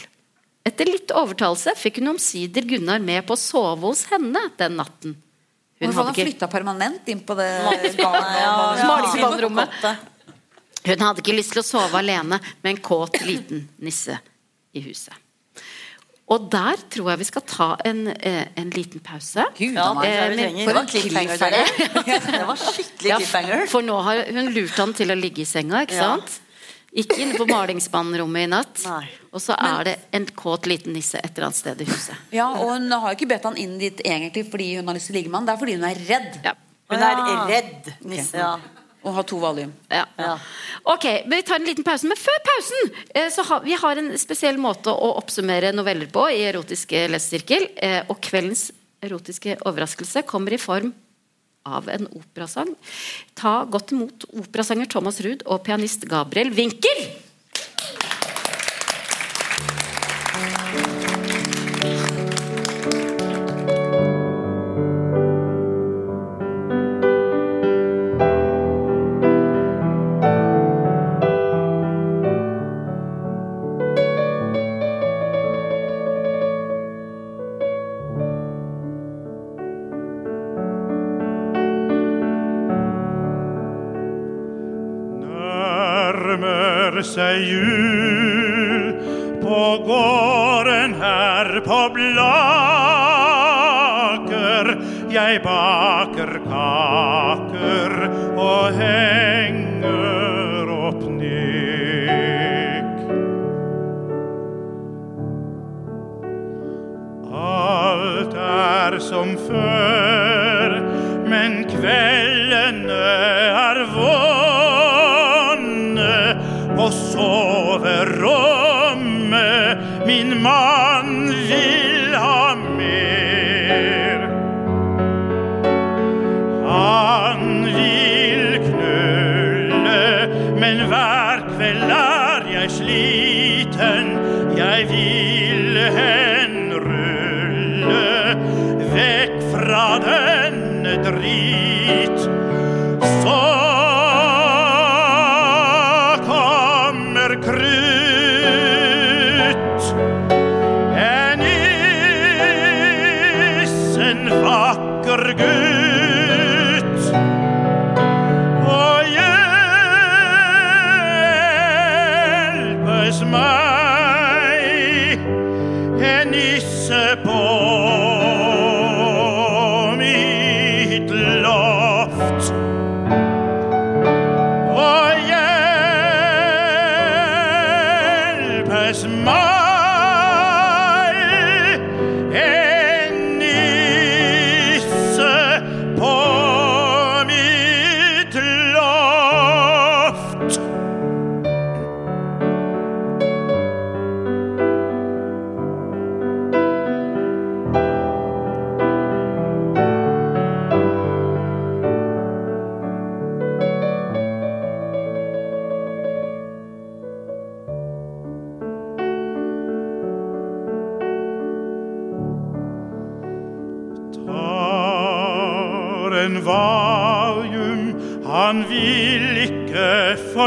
Etter litt overtalelse fikk hun omsider Gunnar med på å sove hos henne den natten. Hun
Hvorfor
hadde ikke,
flytta permanent inn på det
Ja, ja.
Hun hadde ikke lyst til å sove alene med en kåt liten nisse i huset. Og der tror jeg vi skal ta en, eh, en liten pause.
Gud,
Ja, det
Eh, men for
Det var cliffhanger,
cliffhanger.
dere. Det var skikkelig
Ja, for nå har hun lurt han til å ligge i senga, ikke
Ja.
sant? Ikke inne på malingsmannrommet i natt.
Nei.
Og så er det en kåt liten nisse et eller annet sted i huset.
Ja, og hun har ikke bedt han inn dit egentlig fordi hun har lyst til å ligge med han. Det er fordi hun er redd
Ja.
Hun er redd nisse. Ja.
Og ha to valium.
Ja.
Ja.
Ok, vi tar en liten pause. Men før pausen eh, så har vi har en spesiell måte å oppsummere noveller på i Erotiske lesesirkel. eh, Og kveldens erotiske overraskelse kommer i form av en operasang. Ta godt imot operasanger Thomas Ruud og pianist Gabriel Winkel.
Før, men kveldene er vonde. og soverommet min mann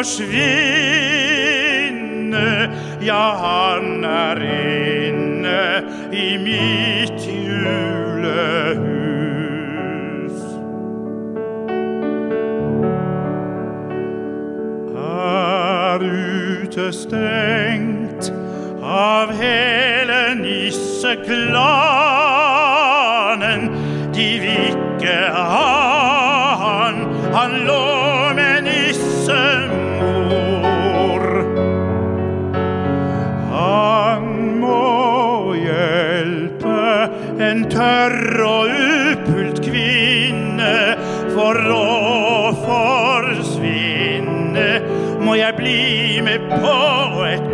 forsvinne. Ja, han er inne i mitt julehus. Er utestengt av hele nisseklanen. En tørr og upult kvinne for å forsvinne. Må jeg bli med på et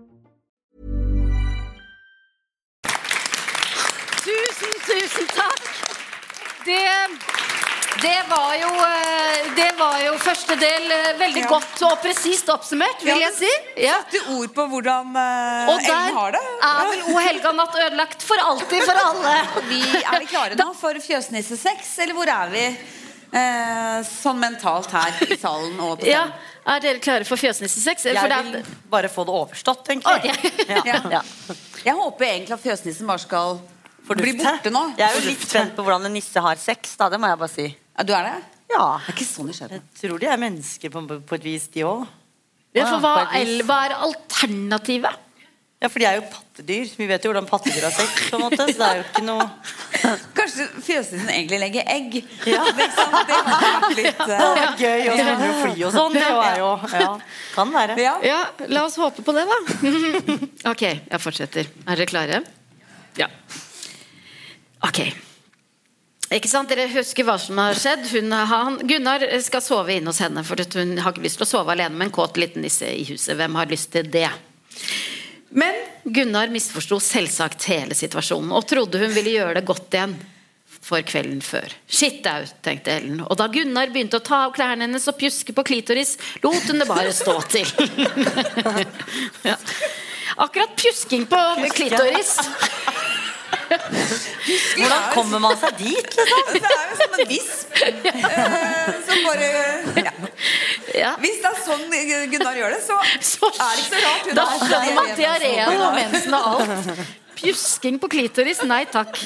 Tusen, takk! Det, det, var jo, eh, det var jo første del eh, veldig
Ja.
godt og presist oppsummert, vil jeg si. Ja.
Satte ord på hvordan uh,
Og
Ellen har
der er vel O helga natt ødelagt for alltid for alle.
Vi, er vi klare nå for Fjøsnisse 6, eller hvor er vi eh, sånn mentalt her i salen og på
Ja. Er dere klare for Fjøsnisse 6?
Jeg
det
vil bare få det overstått, egentlig.
Ok.
Ja.
Ja. Jeg håper egentlig at Fjøsnissen bare skal bli
blir
borte nå.
Jeg er jo litt spent på hvordan en nisse har sex, da. Det må jeg bare si.
Ja, du er det?
Ja.
Det er ikke sånn det skjer.
Jeg tror de er mennesker på, på et vis, de òg.
Ja, for hva,
vis.
eller hva er alternativet?
Ja, for de er jo pattedyr. Vi vet jo hvordan pattedyr har sex, på en måte. Så det er jo ikke noe
Kanskje Fjøsnissen egentlig legger egg?
Ja.
Det, er sant? det hadde vært litt uh...
er gøy å begynne å fly og sånn. Det er jo ja, Kan være.
ja.
Ja, la oss håpe på det, da. ok, jeg fortsetter. Er dere klare? Ja. Ok. Ikke sant? Dere husker hva som har skjedd. Hun, han, Gunnar skal sove inne hos henne, for hun har ikke lyst til å sove alene med en kåt liten nisse i huset. Hvem har lyst til det? Men Gunnar misforsto selvsagt hele situasjonen og trodde hun ville gjøre det godt igjen for kvelden før. Shit out, tenkte Ellen. Og da Gunnar begynte å ta av klærne hennes og pjuske på klitoris, lot hun det bare stå til. ja. Akkurat pjusking på klitoris.
Hvordan kommer man seg dit, liksom?
Det er jo som en visp. eh, som bare ja.
Ja.
Hvis det er sånn Gunnar gjør det, så
Så,
er det ikke så rart hun
da skjønner man
diaré
diareen og mensen og alt. Pjusking på klitoris, nei takk.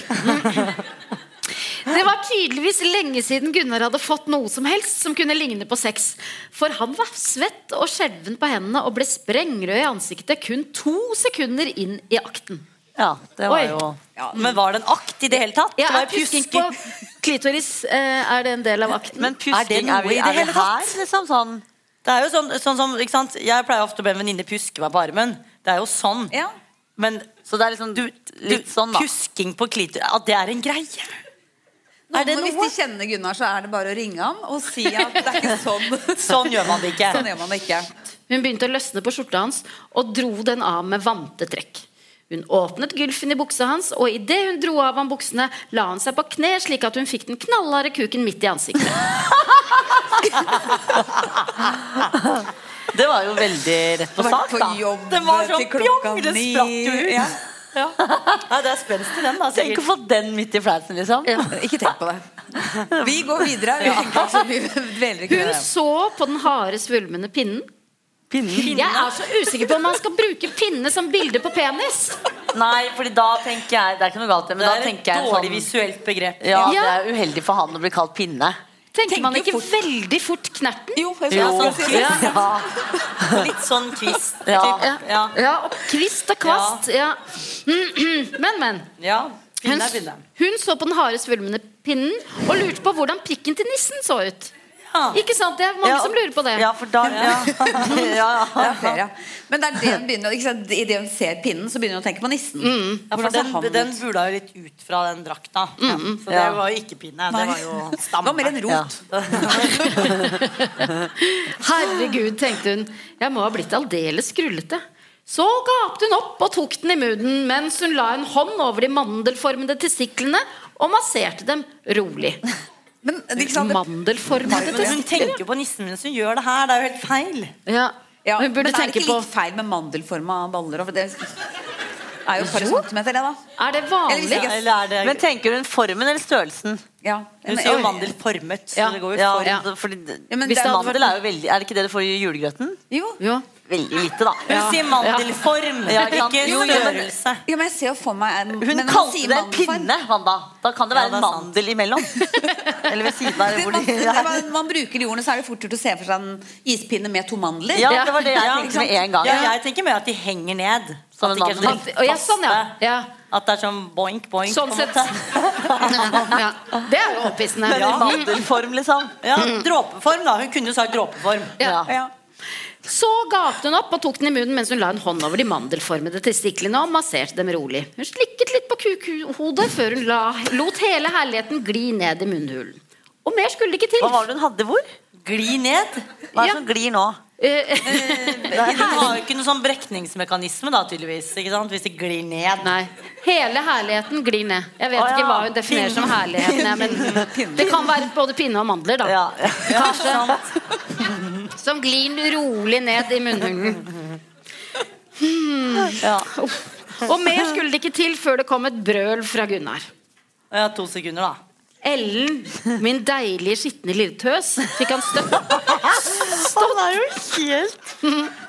Det var tydeligvis lenge siden Gunnar hadde fått noe som helst som kunne ligne på sex. For han var svett og skjelven på hendene og ble sprengrød i ansiktet kun to sekunder inn i akten.
Ja, det var
Oi.
jo Men var det en akt i det hele tatt?
Ja,
det var
pjusking på klitoris eh, Er det en del av akten?
Men
Er det noe
er, vi,
i det hele
her,
tatt?
liksom? Sånn. Det er jo sånn, sånn som, ikke sant? Jeg pleier ofte å be en venninne pjuske meg på armen. Det er jo sånn.
Ja.
Men
Så det er liksom
du,
litt sånn, da.
Pjusking på klitoris At det er en greie?
Noen,
Er det
Hvis de kjenner Gunnar, så er det bare å ringe ham og si at det er ikke sånn.
Sånn gjør man det ikke.
Sånn gjør man det ikke.
Hun begynte å løsne på skjorta hans og dro den av med vante trekk. Hun åpnet gylfen i buksa hans, og idet hun dro av ham buksene, la han seg på kne slik at hun fikk den knallharde kuken midt i ansiktet.
Det var jo veldig rett på sak, da. Det var sånn pjong, det spratt jo ut.
Ja.
Ja. Ja, det er spenst i den, da.
Tenk å få den midt i fleisen, liksom.
Ikke tenk på det. Vi går videre. Vi ja. så mye dveler ikke
Hun så på den harde, svulmende pinnen. Jeg er så usikker på om man skal bruke pinne som bilde på penis.
Nei, fordi da tenker jeg Det er ikke noe galt, men
Det
da
er
tenker jeg sånn
visuelt begrep.
Ja,
Ja.
det er uheldig for han å bli kalt pinne.
Tenker man ikke
fort.
veldig fort knerten?
Jo, jeg
Jo.
skal si det.
Ja.
Litt sånn kvist.
Ja.
Ja.
Ja, og kvist og kvast. Ja. Men, men.
ja.
Hun,
Pinne pinne.
hun så på den harde svulmende pinnen og lurte på hvordan prikken til nissen så ut. Ikke sant? Det er mange
Ja,
som lurer på det.
Ja, for da Ja, ja, ja.
Er flere, ja. Men det er det hun begynner ikke sant? I det hun ser pinnen, så begynner hun å tenke på nissen.
Ja, for den, den bula jo litt ut fra den drakta. Så det
Ja.
var jo ikke pinne. Det var jo
Det var mer en rot.
Herregud, tenkte hun. Jeg må ha blitt aldeles skrullete. Så gapte hun opp og tok den i munnen mens hun la en hånd over de mandelformede testiklene og masserte dem rolig.
Men ikke sant?
Mandelformede
Men hun tenker på nissen mens hun gjør det her. Det er jo helt feil.
Ja.
Ja,
Hun burde
men er det ikke
på
litt feil med mandelforma baller? For Det er jo et par centimeter, det, da.
Er det vanlig?
ikke-
Eller er det
Men tenker hun formen eller størrelsen?
Ja.
Hun
Men-
sier jo mandelformet. Så
Ja.
det går jo
Ja,
for
Ja.
fordi
Ja, men
Hvis
det er
mandel
vært-
er jo veldig Er det ikke det du får i julegrøten?
Jo.
Jo.
Veldig lite, da.
Hun sier mandelform,
Ja, ikke
ikke
Jo, men-
størrelse.
Ja, men jeg ser jo for meg en,
Hun
men
kalte det en pinne, Wanda. Da kan det
Ja,
være
det
en
sant.
mandel imellom. Eller ved siden av.
Det,
Hvor
man,
de,
det, man, man bruker de ordene, så er det fort gjort å se for seg en ispinne med to mandler.
ja, det var det jeg
Ja,
tenkte med en gang.
Ja, jeg tenker mer at de henger ned.
Som en mandel.
sånn
At, og ja, sånn, ja. ja.
At det er sånn boink, boink.
Sånn sett. ja. Det er jo opphissende.
Men i mandelform, liksom.
Ja, Dråpeform, da. Hun kunne jo sagt dråpeform.
Ja.
Ja.
Så gapte hun opp og tok den i munnen mens hun la en hånd over de mandelformede testiklene og masserte dem rolig. Hun slikket litt på kukhodet før hun la, lot hele herligheten gli ned i munnhulen. Og mer skulle det ikke til.
Hva var det hun hadde hvor?
Gli ned.
Hva er
Ja.
det som glir nå?
Eh,
Hun har jo ikke noen sånn brekningsmekanisme, da, tydeligvis. Ikke sant? Hvis det glir ned.
Nei. Hele herligheten glir ned. Jeg vet
Å, ja.
ikke hva hun definerer som herligheten. ja, Men det kan være både pinne og mandler, da.
Ja.
Kanskje. Som glir rolig ned i munnhulen.
ja.
Og mer skulle det ikke til før det kom et brøl fra Gunnar.
Ja, to sekunder, da.
Ellen, min deilige skitne lille tøs, fikk han støtt.
Han er jo helt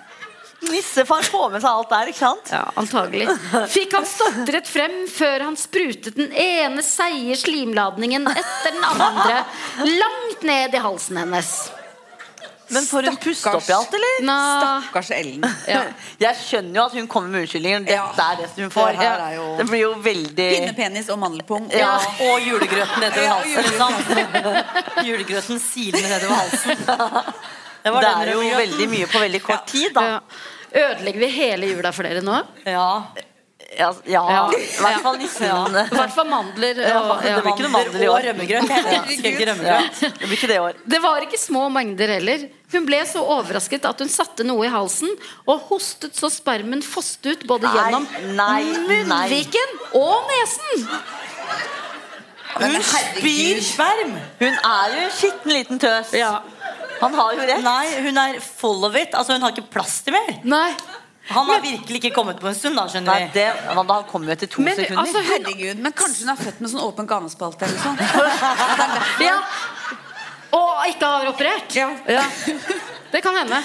Nissefar får med seg alt der, ikke sant?
Ja, antagelig. Fikk han stotret frem før han sprutet den ene seige slimladningen etter den andre langt ned i halsen hennes.
Men får hun puste opp i alt, eller?
Nå,
Stakkars Ellen.
ja.
Jeg skjønner jo at hun kommer med unnskyldninger. Dette
Ja.
er det som hun får.
Det jo-
Det blir jo veldig
Pinnepenis og mandelpung.
Ja.
Og julegrøten nedover
Ja,
halsen. Julegrøten silende nedover halsen. Det var
Det er jo veldig mye på veldig kort tid, da.
Ja. Ødelegger vi hele jula for dere nå?
Ja.
Ja, ja.
Ja.
i hvert fall nissen.
I hvert fall mandler. Og,
det blir ikke noe mandler i år.
rømmegrøt.
Det blir ikke det i år.
Det var ikke små mengder heller. Hun ble så overrasket at hun satte noe i halsen og hostet så spermen fosset ut både
Nei,
gjennom
nei, nei.
og nesen.
Hun spyr sperm!
Hun er jo en skitten liten tøs.
Ja.
Han har jo rett.
Nei, hun er full of it. Altså, hun har ikke plass til mer.
Nei.
Han har virkelig ikke kommet på en stund, da, skjønner
Nei, det, Wanda, han kom jo etter to
Men
sekunder.
altså,
Herregud, men kanskje hun er født med sånn åpen ganespalte eller sånn.
Ja. Og ikke har operert.
Ja.
Det kan hende.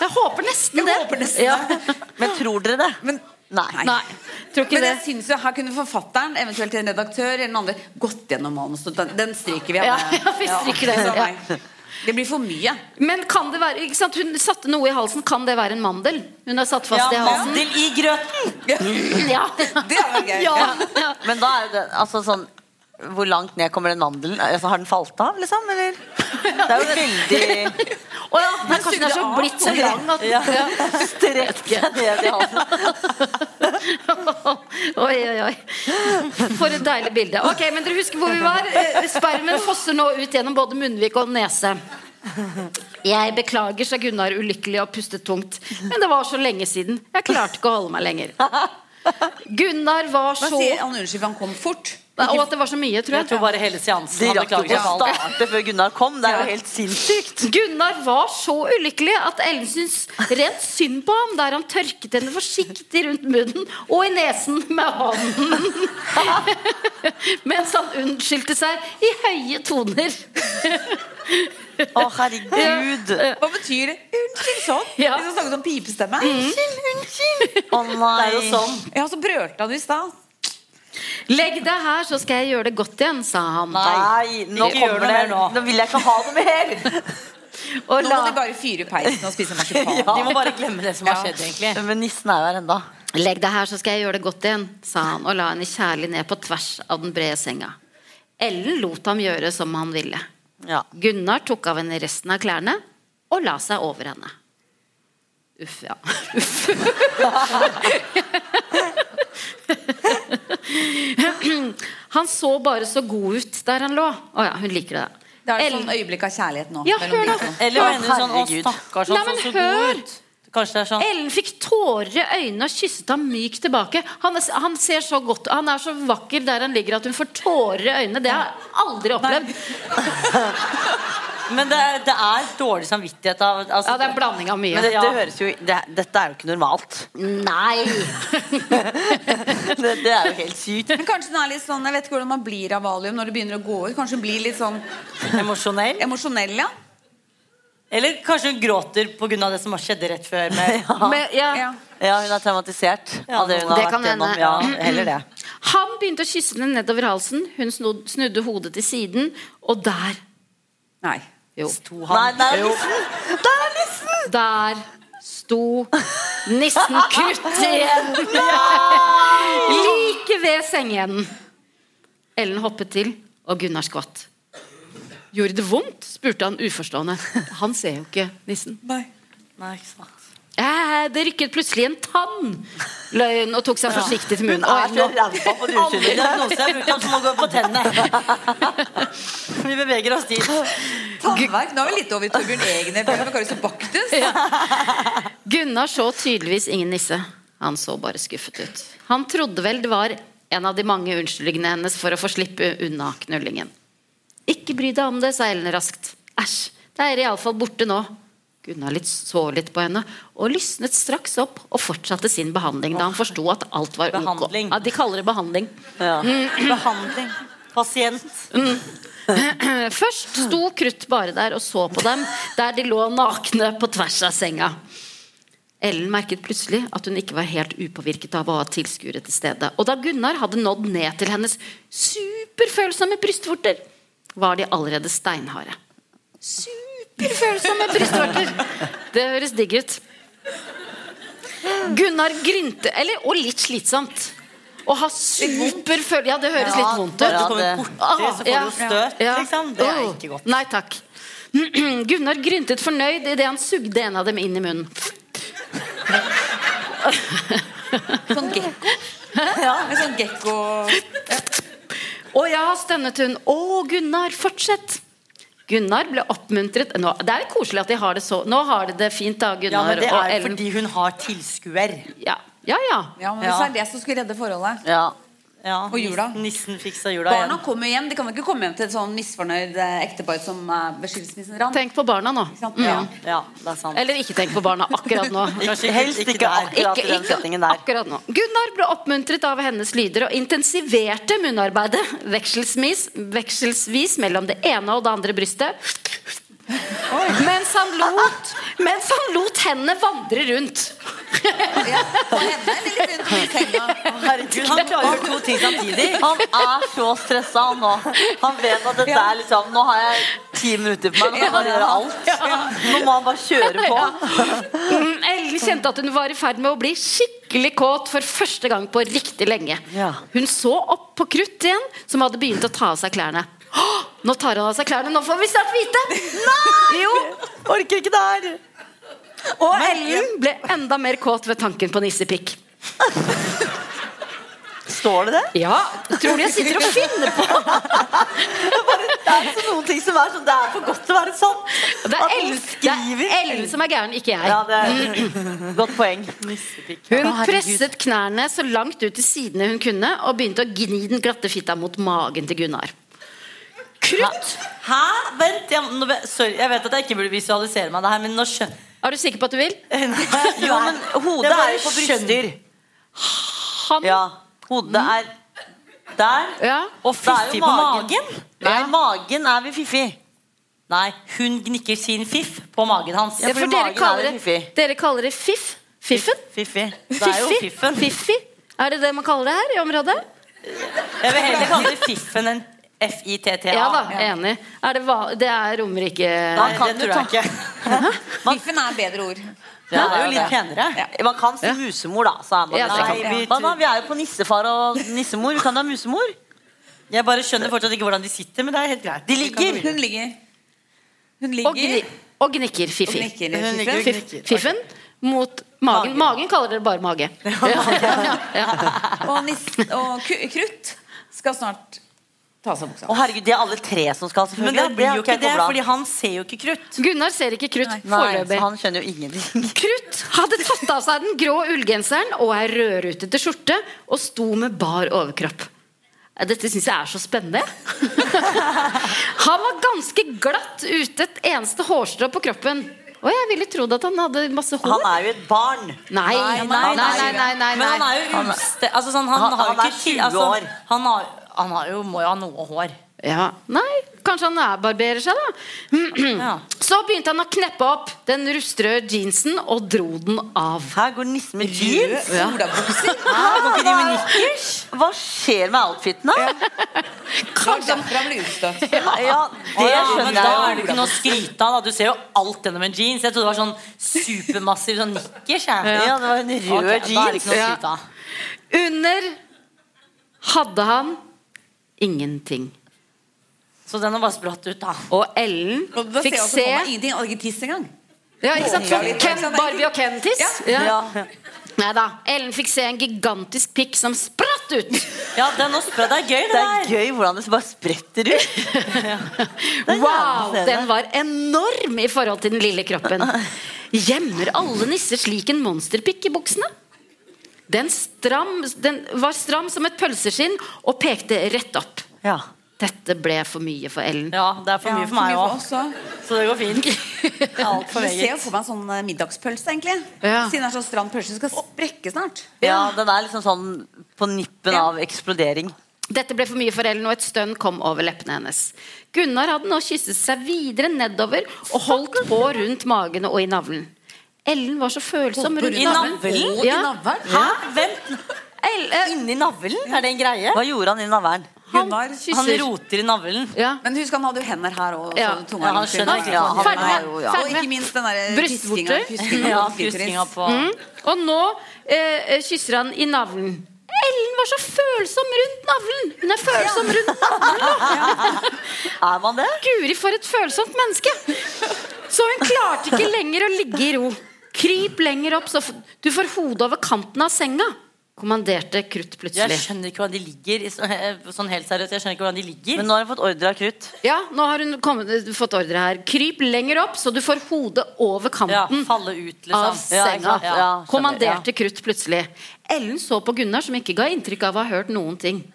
Jeg håper nesten
Jeg
det.
håper nesten
ja.
Men tror dere det?
Men,
Nei.
Nei, tror ikke
men
det.
jeg synes jo her kunne forfatteren, eventuelt en redaktør eller noen andre, gått gjennom manuset. Den, den stryker vi.
Ja, ja, vi stryker den,
så
ja.
Det blir for mye.
Men kan det være ikke sant? Hun satte noe i halsen. Kan det være en mandel? Hun har satt fast
Ja,
i halsen.
mandel i grøten!
Ja.
Det er jo gøy.
Ja. Ja.
Men da er det altså sånn Hvor langt ned kommer den mandelen? Altså, har den falt av, liksom? Eller? Det er jo veldig
Å ja, men kanskje den er så blitt så lang at
Ja.
strekt seg ned i halsen.
Oi, oi, oi. For et deilig bilde. Ok, men dere husker hvor vi var? Eh, Spermen fosser nå ut gjennom både munnvik og nese. Jeg beklager, sa Gunnar ulykkelig og pustet tungt. Men det var så lenge siden. Jeg klarte ikke å holde meg lenger. Gunnar var
Hva
så
sier han unnskyld han kom fort?
Og at det var så mye, tror
Jeg tror bare hele seansen
De rakk jo ikke å starte før Gunnar kom. Det er jo helt sinnssykt.
Gunnar var så ulykkelig at Ellen syntes rent synd på ham der han tørket henne forsiktig rundt munnen og i nesen med hånden. Mens han unnskyldte seg i høye toner.
Å, herregud.
Hva betyr det? Unnskyld sånn?
Ja.
Hvis han snakket om pipestemme.
Unnskyld, unnskyld. Å nei.
Det er jo sånn.
Ja, så brølte han i stad.
Legg deg her, så skal jeg gjøre det godt igjen, sa han.
Nei, nå
Ikke gjør
kommer det
mer nå.
Nå vil jeg ikke ha noe mer.
Og
Nå
la,
må de bare fyre peisen og spise marsipan.
De må bare glemme det som har skjedd, egentlig.
Men nissen er der enda.
Legg deg her, så skal jeg gjøre det godt igjen, sa han og la henne kjærlig ned på tvers av den brede senga. Ellen lot ham gjøre som han ville.
Ja.
Gunnar tok av henne resten av klærne og la seg over henne. Uff, ja. Uff. Han så bare så god ut der han lå. Å ja, hun liker det.
Det er et sånn øyeblikk av kjærlighet nå.
Ja, hør da.
Eller du sånn Å, stakkars, han så så god ut. Sånn
Ellen fikk tårer i øynene og kysset ham mykt tilbake. Han, han ser så godt Han er så vakker der han ligger at hun får tårer i øynene. Det har jeg aldri opplevd.
Men det, det er dårlig samvittighet av altså,
Ja, det er en blanding av mye.
Men dette
Ja.
høres jo det, Dette er jo ikke normalt.
Nei!
Det, det er jo helt sykt.
Men kanskje den er litt sånn, Jeg vet ikke hvordan man blir av valium når det begynner å gå ut. Kanskje hun blir litt sånn
emosjonell.
emosjonell, ja.
Eller kanskje hun gråter pga. det som har skjedd rett før. Med,
Men, ja.
ja.
Ja, hun er traumatisert
Ja,
av det hun har
det
vært
kan
gjennom. Ja, det.
Han begynte å kysse henne nedover halsen. Hun snud, snudde hodet til siden, og der
Nei.
Jo.
sto
Nei,
han.
det er nissen! Det er nissen!
Der sto nissen krutt igjen! Like ved sengeenden. Ellen hoppet til, og Gunnar skvatt. Gjorde det vondt? spurte han uforstående. Han ser jo ikke nissen.
Nei.
Nei, ikke sant.
Eh, det rykket plutselig en tann, løy hun og tok seg forsiktig til munnen.
Hun er så på
Aldri diagnose. Jeg han som å gå på tennene. Vi beveger oss dit.
Tannverk. Nå er vi litt over i Torbjørn og Baktus.
Gunnar så tydeligvis ingen nisse. Han så bare skuffet ut. Han trodde vel det var en av de mange unnskyldningene hennes for å få slippe unna knullingen. Ikke bry deg om det, sa Ellen raskt. Æsj, det er iallfall borte nå. Gunnar litt så litt på henne og lysnet straks opp og fortsatte sin behandling da han forsto at alt var ok. Ja, de kaller det behandling.
Ja.
Behandling. Pasient.
Først sto Krutt bare der og så på dem der de lå nakne på tvers av senga. Ellen merket plutselig at hun ikke var helt upåvirket av å ha tilskuere til stede. Og da Gunnar hadde nådd ned til hennes superfølsomme brystvorter, var de allerede steinharde. Superfølsomme brystvorter! Det høres digg ut. Gunnar grynte Eller, og litt slitsomt. Å ha superføl... Ja, det høres
Ja,
litt vondt ut.
Du kommer borti, så får
Ja.
du støt,
Ja.
liksom. Det er ikke godt.
Nei takk. Gunnar gryntet fornøyd idet han sugde en av dem inn i munnen.
Sånn gekko. Ja, en sånn gekko
Å ja, stønnet hun. Å, Gunnar, fortsett. Gunnar ble oppmuntret nå, Det er koselig at de har det så Nå har de det fint, da, Gunnar og Ellen.
Ja, men det er fordi hun har tilskuer.
Ja, ja. ja.
Ja, men
Ja.
det er det som skulle redde forholdet.
Ja.
Ja,
Og jula.
Nissen fiksa jula
Barna
igjen.
kommer hjem. De kan ikke komme hjem til et sånn misfornøyd eh, ektepar som er ved skilsmissen rant.
Tenk på barna nå. Mm.
Ja.
Ja, det er sant.
Eller ikke tenk på barna akkurat nå.
Kanskje
Helst ikke
der.
akkurat i den settingen der.
akkurat nå. Gunnar ble oppmuntret av hennes lyder og intensiverte munnarbeidet vekselsvis, vekselsvis mellom det ene og det andre brystet. Mens han lot, mens han lot hendene vandre rundt.
Ja, på henne eller rundt i senga.
Herregud, han klarer å gjøre to ting samtidig.
Han er så stressa han nå. Han vet at dette er liksom Nå har jeg ti minutter på meg, nå kan jeg gjøre alt. Nå må han bare kjøre på.
Mm, Ellen kjente at hun var i ferd med å bli skikkelig kåt for første gang på riktig lenge. Hun så opp på Krutt igjen, som hadde begynt å ta av seg klærne. «Åh, Nå tar han av seg klærne, nå får vi snart vite! Nei! Jo,
Orker ikke det her.
Og Ellen ble enda mer kåt ved tanken på nissepikk.
Står det det?
Ja, tror du jeg sitter og finner på?
Det er så noen ting som er sånn Det er for godt til å være sånn.
Det er Ellen som er gæren, ikke jeg.
Ja, det er Godt poeng.
Hun presset knærne så langt ut til sidene hun kunne, og begynte å gni den glatte fitta mot magen til Gunnar. Krutt!
Hæ? Vent, jeg, nå, sorry, jeg vet at jeg ikke burde visualisere meg det her, men nå skjønner
Er du sikker på at du vil?
Jo, men hodet er jo på bryster.
Han
Ja, hodet er der.
Ja.
Og
Det er
fiffi på magen?
Nei, magen er vi fiffi.
Nei, hun gnikker sin fiff på magen hans.
Ja, for dere kaller, det, dere kaller det fiff. Fiffen?
Fiffi. Det er jo fiffen.
Fiffi? Er det det man kaller det her i området?
Jeg vil heller kalle det fiffen enn F-I-T-T-A.
Ja da, enig. Er det, det er Romerike
Nei, det tror jeg ikke.
Fiffen er bedre ord.
Ja,
det er jo litt penere.
Man kan si musemor, da. Sa man,
Ja,
nei, vi, hva da? vi er jo på nissefar og nissemor. Vi kan ha musemor.
Jeg bare skjønner fortsatt ikke hvordan de sitter, men det er helt greit.
De ligger.
Hun ligger. Hun ligger.
Og, gni og gnikker
og.
Hun
Fiffen.
mot magen. Magen kaller dere bare mage. Ja, ja.
Og, nis og krutt skal snart ta av seg buksa.
Å herregud, de er alle tre som skal,
Men det blir jo
ikke
det, fordi han ser jo ikke krutt.
Gunnar ser ikke krutt
Nei,
foreløpig.
så han skjønner jo ingenting.
Krutt hadde tatt av seg den grå ullgenseren og ei rødrutete skjorte og sto med bar overkropp. Dette syns jeg er så spennende. Han var ganske glatt ute et eneste hårstrå på kroppen. Og jeg ville trodd at han hadde masse hår.
Han er jo et barn.
Nei, nei, nei, nei, nei, nei,
Men han er jo uste... Altså, sånn, han,
Han-
har jo
han er
ikke ti-
20
altså,
år.
Han, har, han har jo, må jo ha noe hår.
Ja, nei, kanskje han er barberer seg, da.
Ja.
Så begynte han å kneppe opp den rustrøde jeansen og dro den av.
Her går nissen med jeans.
Røde olabukser.
Går ikke de med nikkers? Hva skjer med outfitene?
Kanskje derfra blir utstøtt.
Ja, det
Ja, men
skjønner
da er det ikke noe å skryte av. Du ser jo alt gjennom en jeans. Jeg trodde det var sånn supermassiv sånn nikkers. Jeg.
Ja, det var en rød
Ok, da er det
jeans.
ikke noe å skryte av.
Under hadde han ingenting.
Så den har bare spratt ut, da.
Og Ellen
Og da
fikk se
ingenting. og ikke tiss engang.
Ja, ikke sant? Ken, Barbie og Ken-tiss?
Ja.
Ja. Nei da. Ellen fikk se en gigantisk pikk som spratt ut.
Ja, den spratt. Det er gøy, det
Det er
der.
gøy hvordan det bare spretter ut.
Wow, den var enorm i forhold til den lille kroppen. Gjemmer alle nisser slik en monsterpikk i buksene? Den, stram, den var stram som et pølseskinn og pekte rett opp.
Ja.
Dette ble for mye for Ellen.
Ja, det er for mye for meg òg. Så det går fint. Altfor
Jeg ser jo for meg en sånn eh, middagspølse, egentlig.
Ja.
Siden det er så stram pølse, skal sprekke snart.
ja, den er liksom sånn på nippen
Ja.
av eksplodering.
Dette ble for mye for Ellen, og et stønn kom over leppene hennes. Gunnar hadde nå kysset seg videre nedover og holdt på rundt magen og i navlen. Ellen var så følsom rundt
I
navlen.
navlen?
Ja.
Hæ? Vent.
Eh,
Inni navlen? Er det en greie?
Hva gjorde han i navlen?
Han
Han roter i navlen.
Ja.
Men husk, han hadde jo hender her òg.
Ja.
Ja, han skjønner ikke.
Ja, han er jo, ja.
Og ikke minst den derre
Brystvorter.
piskinga. piskinga
Ja,
på
på
Mm. Og nå eh, kysser han i navlen. Ellen var så følsom rundt navlen! Hun er følsom rundt navlen!
Er man det?
Guri, for et følsomt menneske! Så hun klarte ikke lenger å ligge i ro. Kryp lenger opp, så du får hodet over kanten av senga. Kommanderte Krutt plutselig.
Jeg skjønner ikke hvordan de ligger. i så- eh, Sånn helt seriøst, jeg skjønner ikke hvordan de ligger.
Men nå har hun fått ordre av Krutt.
Ja, nå har hun kommet, fått ordre her. Kryp lenger opp, så du får hodet over
Ja,
kanten.
falle ut, liksom.
av senga.
Ja, Ja.
Kommanderte Krutt plutselig. Ellen så på Gunnar, som ikke ga inntrykk av å ha hørt noen ting.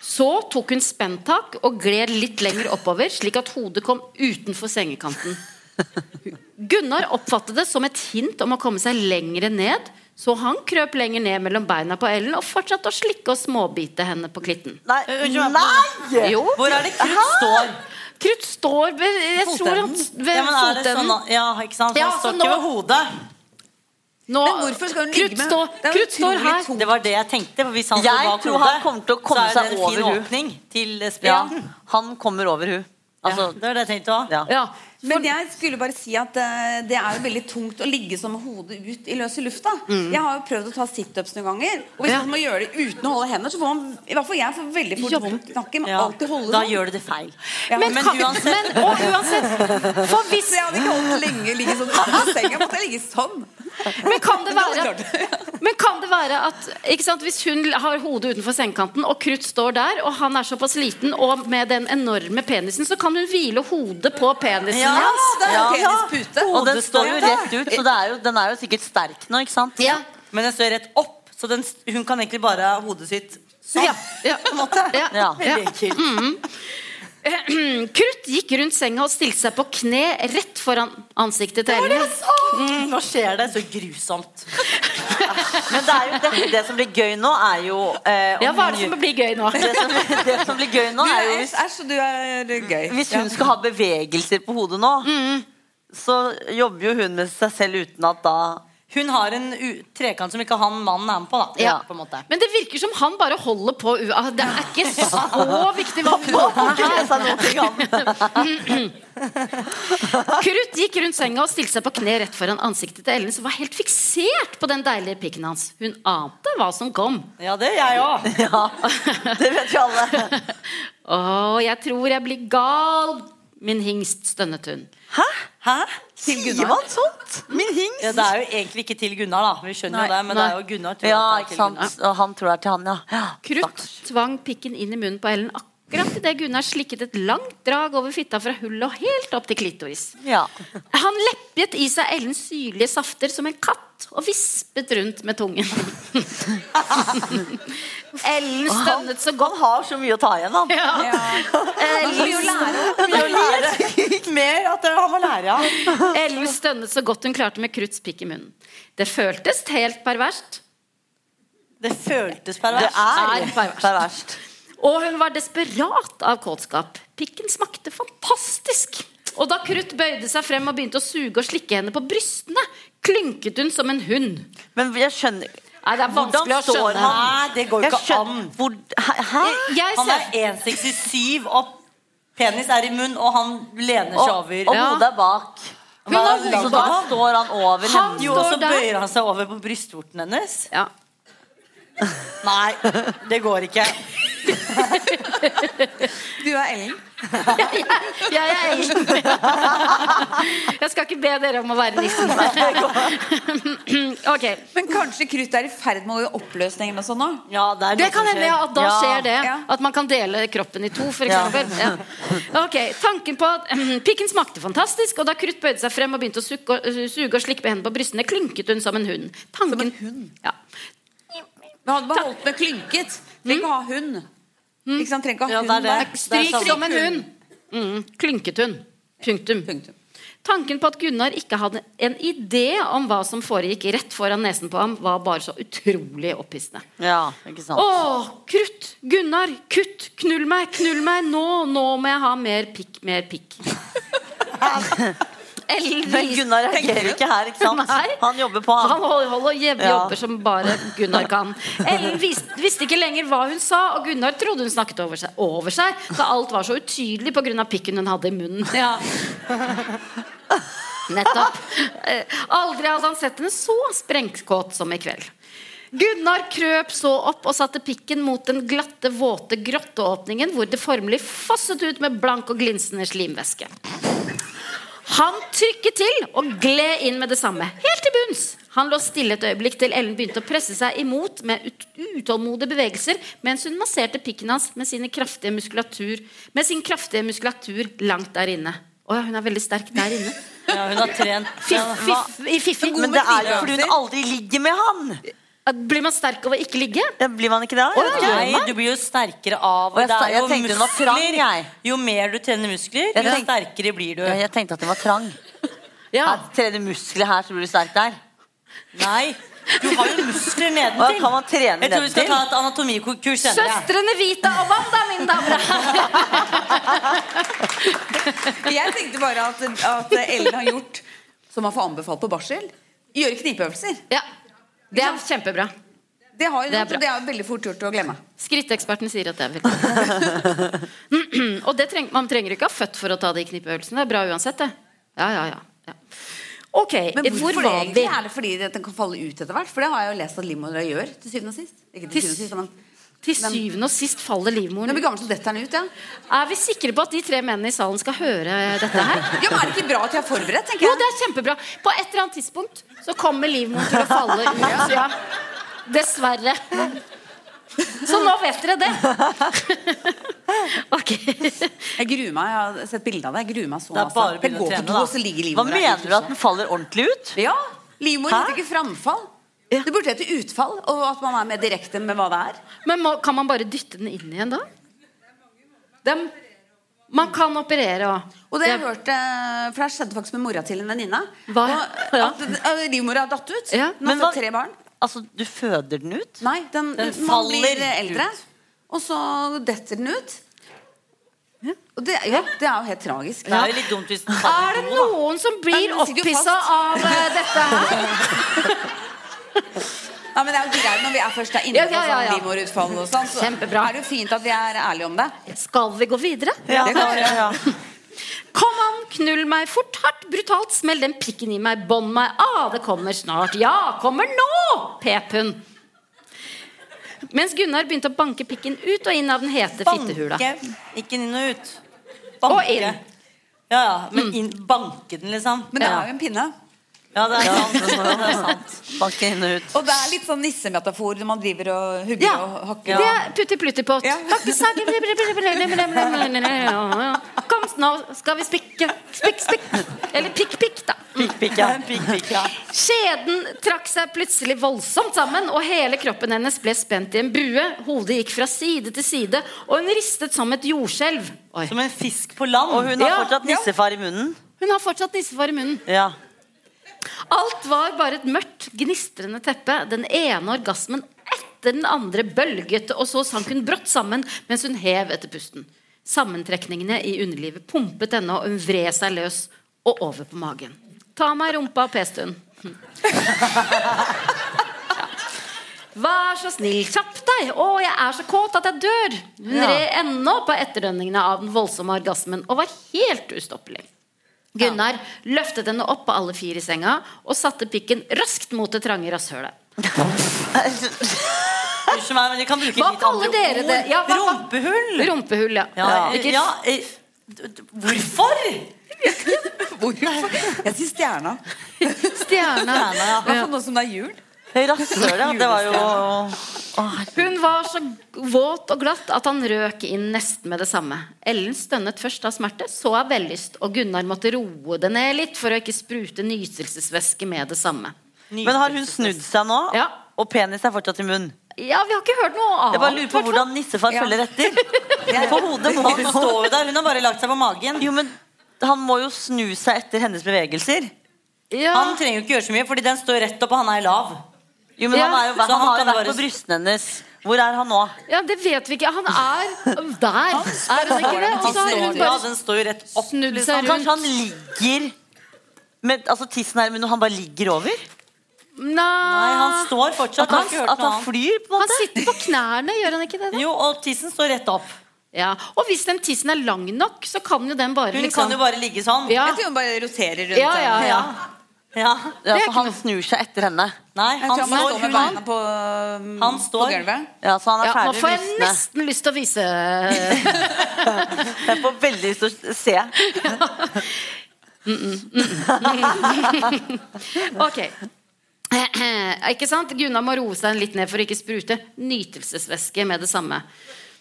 Så tok hun spenntak og gled litt lenger oppover, slik at hodet kom utenfor sengekanten. Gunnar oppfattet det som et hint om å komme seg lengre ned, så han krøp lenger ned mellom beina på Ellen og fortsatte å slikke og småbite henne på klitten.
Nei! Nei!
Jo,
Hvor er det Krutt står?
Krutt står ved, jeg tror han, ved
Ja, men er det
fotenden.
sånn, ja, ikke sant? Så
Ja,
han står ikke
nå-
ved hodet.
Nå,
Men hvorfor skal hun ligge med-
stå,
Det
Krutt står her.
tungt.
Det var det jeg tenkte. Hvis han
Jeg
bak
tror
hodet,
han kommer til å komme
så er det
seg
en
over
fin åpning til
Ja, han kommer over henne.
Altså, det var det jeg tenkte òg.
Ja.
Men jeg skulle bare si at uh, det er jo veldig tungt å ligge som hodet ut i løse lufta. Jeg har jo prøvd å ta situps noen ganger. Og hvis
Ja.
man må gjøre det uten å holde hender, så får man I hvert fall jeg får veldig fort vondt i nakken.
Ja.
Alltid holde
Da gjør du det feil.
Ja,
Men,
Men uansett-
men og uansett For hvis
jeg hadde ikke holdt lenge ligge sånn senga. Måtte jeg ligge sånn.
Men kan det være
at,
Men kan det være at ikke sant, Hvis hun har hodet utenfor sengekanten, og Krutt står der, og han er såpass liten, og med den enorme penisen, så kan hun hvile hodet på penisen
Ja,
hans.
det er
Ja.
penispute.
Og den står jo rett ut, så det er jo, den er jo sikkert sterk nå, ikke sant?
Ja.
Men den står rett opp, så den, hun kan egentlig bare ha hodet sitt sånn.
Ja, ja.
På en måte.
Ja.
Ja.
Veldig enkelt.
Krutt gikk rundt senga og stilte seg på kne rett foran ansiktet til Ellen.
Mm, nå skjer det så grusomt.
Men det, er jo, det, det som blir gøy nå, er jo eh, om
Ja, hva er det som blir gøy nå?
det som, det som blir gøy nå, er jo hvis,
er gøy.
hvis hun skal ha bevegelser på hodet nå, så jobber jo hun med seg selv uten at da
Hun har en u trekant som ikke han mannen er med på. da
Ja.
på en måte.
Men det virker som han bare holder på u- ah, Det er ikke så viktig hva
til han.
Krutt gikk rundt senga og stilte seg på kne rett foran ansiktet til Ellen, som var helt fiksert på den deilige pikken hans. Hun ante hva som kom.
Ja, det gjør jeg òg.
Ja, det vet jo alle.
Å, jeg tror jeg blir gal, min hingst, stønnet hun.
Hæ?
Hæ?
Sier man sånt? Min hingst?
Ja, det er jo egentlig ikke til Gunnar, da. Vi skjønner jo det, men det er jo Gunnar. tror
Ja,
at det er til
sant.
Gunnar.
Og han tror det er til han, ja. ja.
Krutt tvang pikken inn i munnen på Ellen akkurat idet Gunnar slikket et langt drag over fitta fra hullet og helt opp til klitoris.
Ja.
Han leppet i seg Ellens syrlige safter som en katt og vispet rundt med tungen. Ellen stønnet så
Han
godt.
har så mye å ta igjen, han.
Litt mer at han må lære, av.
Ellen stønnet så godt hun klarte med Krutts pikk i munnen. Det føltes helt perverst.
Det føltes perverst.
Det
Er perverst.
perverst.
Og hun var desperat av kåtskap. Pikken smakte fantastisk. Og da Krutt bøyde seg frem og begynte å suge og slikke henne på brystene, klynket hun som en hund.
Men jeg skjønner
Nei, det er vanskelig å
står
skjønne.
han?
Nei, det går jo ikke
skjønner-
an.
Hvor, hæ?
Jeg
Han er 1,67 og penis er i munnen, og han lener seg over.
og
og
hodet er bak.
Hun har
Så da står han over
Han
og så bøyer han seg over på brystvorten hennes.
Ja.
Nei, det går ikke.
Du er Ellen.
Jeg er Ellen. Jeg skal ikke be dere om å være nissen. Okay.
Men kanskje krutt er i ferd med å gå i oppløsning eller noe sånt nå?
Ja, det er
Det kan hende at da
Ja.
skjer det. At man kan dele kroppen i to, eksempel. Ja. Ok, Tanken på at mm, pikken smakte fantastisk, og da Krutt bøyde seg frem og begynte å og, suge og slikke på hendene på brystene, klynket hun som en hund. Tanken,
Som en hund?
Ja.
Men hadde bare holdt med klynket. Trenger ikke ha hund. Ikke sant? Trenger ikke
Ja,
ha
det er
hund
det.
der.
Det er
Stryk
sant.
som en hund. Mm, klynket hun. Punktum.
Punktum.
Tanken på at Gunnar ikke hadde en idé om hva som foregikk rett foran nesen på ham, var bare så utrolig opphissende.
Ja, ikke sant.
Å, krutt! Gunnar! Kutt! Knull meg! Knull meg! Nå, nå må jeg ha mer pikk, mer pikk.
Men Gunnar reagerer ikke her, ikke sant?
Nei.
Han jobber på,
Han
han.
holder, holder jeb-
Ja.
jobber som bare Gunnar kan. Ellen visste, visste ikke lenger hva hun sa, og Gunnar trodde hun snakket over seg, over seg da alt var så utydelig pga. pikken hun hadde i munnen. Ja. Nettopp. Eh, Aldri hadde han sett henne så sprengkåt som i kveld. Gunnar krøp så opp og satte pikken mot den glatte, våte grotteåpningen hvor det formelig fosset ut med blank og glinsende slimvæske. Han trykket til og gled inn med det samme, helt til bunns. Han lå stille et øyeblikk til Ellen begynte å presse seg imot med utålmodige bevegelser mens hun masserte pikken hans med, sine kraftige muskulatur, med sin kraftige muskulatur langt der inne. Å ja, hun er veldig sterk der inne.
Ja, hun har trent.
Fiff, fiff, fiff, fiff.
Men det er jo fordi hun aldri ligger med han.
Blir man sterk av å ikke ligge?
Ja, Blir man ikke det?
Oh, ja.
Nei, du blir jo sterkere av
Og jeg jeg
jo
tenkte var trang, jeg.
Jo mer du trener muskler,
Jeg
jo sterkere blir du.
Ja, jeg tenkte at den var trang.
Ja.
Her, trener muskler her, så blir du sterk der.
Nei, du har jo muskler
Hva
nedentil.
kan man trene
Jeg tror vi skal ta et anatomikurs senere.
Søstrene Vita og Wanda, mine damer og herrer.
Jeg tenkte bare at, at Ellen har gjort som man får anbefalt på barsel. Gjøre knipeøvelser.
Ja, det er kjempebra.
Det, har jo
Det er
noe, det er veldig fort gjort å glemme.
Skritteksperten sier at det er veldig Og det treng, man trenger ikke ha født for å ta de knippeøvelsene. Det er bra uansett, det. Ja, ja, ja. ja. Ok,
Men
hvor
det
var vi?
Er det fordi den kan falle ut etter hvert? For det har jeg jo lest at livmora gjør til syvende og sist. Ikke Til syvende og sist, men
Til syvende og sist faller livmoren
du blir gammel, så detter den ut, ja.
Er vi sikre på at de tre mennene i salen skal høre dette her?
ja men er det ikke bra at jeg er forberedt, tenker jeg?
Jo, det er kjempebra. På et eller annet tidspunkt så kommer livmoren til å falle ut. Ja. Dessverre. Så nå vet dere det. Ok.
Jeg gruer meg. Jeg har sett bilde av det. Jeg gruer meg så
Det er
masse.
bare å
Jeg
begynne å
på
trene,
do,
da.
og så ligger
Hva mener du? At den faller ordentlig ut?
Ja.
Livmoren
heter ikke framfall. Det burde hete utfall, og at man er mer direkte med hva det er.
Men må, kan man bare dytte den inn igjen da? Dem, man kan operere òg.
Og det har jeg hørt, eh, for det skjedde faktisk med mora til en venninne.
Ja.
Eh, livmora datt ut.
Ja.
Nå har fått tre barn.
Altså, du føder den ut?
Nei, den,
Den
man
faller
blir eldre,
ut.
og så detter den ut. Og det, ja, det er jo helt tragisk.
Det er jo litt dumt hvis den
Er det noen som blir opphissa av eh, dette her?
Ja, men det er jo greit når vi er først er inne på
ja, ja, ja.
sånn livmorutfall og sånn, så
Kjempebra.
er det jo fint at vi er ærlige om det.
Skal vi gå videre?
Ja,
Det kan vi.
Kom an, knull meg fort, hardt, brutalt, smell den pikken i meg, bånd meg, ah, det kommer snart, ja, kommer nå, pep hun. Mens Gunnar begynte å banke pikken ut og inn av den hete fittehula.
Banke, ikke inn og ut.
Og inn.
Ja, ja, men inn, banke den, liksom.
Men det er jo en pinne.
Ja, det er sant. Det er sant. Banke inn og ut.
Og det er litt sånn nissemetafor når man driver og hugger
Ja,
og hakker. Ja.
det er putti-plutti-pott.
Ja.
Kom, nå skal vi spikke. Spikk, spikk. Eller pikk-pikk, da.
Pikk, pikk, ja. Pikk, pikk, ja.
Skjeden trakk seg plutselig voldsomt sammen, og hele kroppen hennes ble spent i en bue. Hodet gikk fra side til side, og hun ristet som et jordskjelv. Oi.
Som en fisk på land. Og hun har
Ja.
fortsatt nissefar i munnen.
Hun har fortsatt nissefar i munnen.
Ja.
Alt var bare et mørkt, gnistrende teppe. Den ene orgasmen etter den andre bølget, og så sank hun brått sammen mens hun hev etter pusten. Sammentrekningene i underlivet pumpet henne, og hun vred seg løs og over på magen. Ta meg i rumpa, hun. Ja. Vær så snill, kjapp deg! Å, jeg er så kåt at jeg dør! Hun
Ja.
red ennå på etterdønningene av den voldsomme orgasmen og var helt ustoppelig. Gunnar løftet henne opp på alle fire i senga og satte pikken raskt mot det trange rasshølet.
Unnskyld meg, men de kan bruke
Hva
litt
kaller
andre
dere
ord.
det? Ja, hva-
Rumpehull.
Rumpehull, ja.
Ja,
Ikke-
ja, eh, hvorfor?
Hvorfor? Jeg sier stjerna.
Stjerna.
Ja, hvert for nå som det er jul.
Rasshølet, det var jo
Hun var så våt og glatt at han røk inn nesten med det samme. Ellen stønnet først av smerte, så av vellyst, og Gunnar måtte roe det ned litt for å ikke sprute nytelsesvæske med det samme.
Men har hun snudd seg nå?
Ja.
Og penis er fortsatt i munnen?
Ja, vi har ikke hørt noe annet.
Jeg bare lurer på hvordan nissefar
Ja.
følger etter. På hodet må
Han stå jo der, hun har bare lagt seg på magen.
Jo, men han må jo snu seg etter hennes bevegelser.
ja.
Han trenger jo ikke gjøre så mye, fordi den står rett opp, og han er lav.
Jo, men
Ja,
han, er jo,
så
han
han
har jo vært
bare-
på brystene hennes. Hvor er han nå?
ja, det vet vi ikke. Han er der. Er han ikke det? Og så har hun
Ja, den står jo rett opp.
snudd
Han,
seg
kanskje han ligger med altså, tissen her men han bare ligger over?
Nei, han står fortsatt.
At han, at han flyr, på en
Han sitter på knærne, gjør han ikke det? da?
Jo, og tissen står rett opp.
Ja. Og hvis den tissen er lang nok, så kan jo den bare
Hun
liksom
kan jo bare ligge sånn.
ja.
Jeg tror hun bare roterer rundt.
Ja, ja, ja.
Ja.
Ja, så han
noe-
snur seg etter henne.
Nei, han
han
står,
står med beina på, han
Han
på
står.
gulvet.
Ja, så han er
Ja, nå får jeg
visne.
nesten lyst til å vise
Jeg får veldig lyst til å se.
Ok. Ikke sant? Gunnar må roe seg litt ned for å ikke sprute nytelsesvæske med det samme.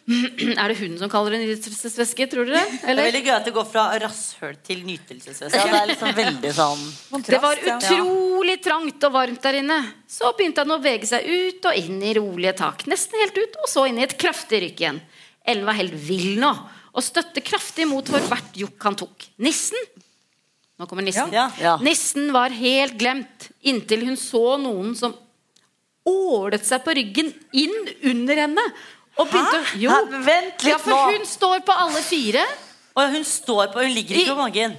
Er det hun som kaller det nytelsesvæske, tror dere?
Det er veldig gøy at det går fra rasshøl til nytelsesvæske.
Ja, det er liksom veldig sånn
Det var utrolig trangt og varmt der inne. Så begynte han å bevege seg ut og inn i rolige tak. Nesten helt ut, og så inn i et kraftig rykk igjen. Ellen var helt vill nå, og støtte kraftig mot for hvert jokk han tok. Nissen Nå kommer nissen.
Ja.
Ja.
Nissen var helt glemt inntil hun så noen som ålet seg på ryggen inn under henne. Og begynte Jo.
Hæ? Vent litt
Ja, for
nå.
hun står på alle fire.
Og hun står på, hun ligger ikke på magen.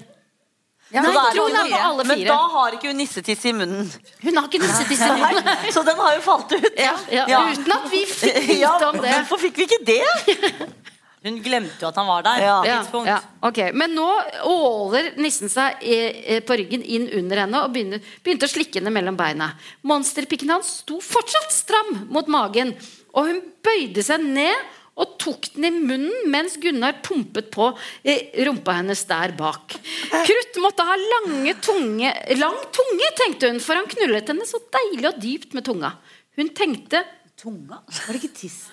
Ja,
Nei,
men
jeg tror hun er på alle fire.
Men da har ikke hun nissetiss i munnen.
Hun har ikke nissetiss i munnen.
Så den har jo falt ut.
Ja, ja,
Ja.
Uten at vi fikk vite om det.
Hvorfor fikk vi ikke det?
Hun glemte jo at han var der.
Ja.
på
Ja, ja, ok. Men nå åler nissen seg eh, eh, på ryggen inn under henne og begynte, begynte å slikke henne mellom beina. Monsterpikken hans sto fortsatt stram mot magen, og hun bøyde seg ned og tok den i munnen mens Gunnar pumpet på i rumpa hennes der bak. Krutt måtte ha lange tunge, lang tunge, tenkte hun, for han knullet henne så deilig og dypt med tunga. Hun tenkte
Tunga? Var det ikke tiss?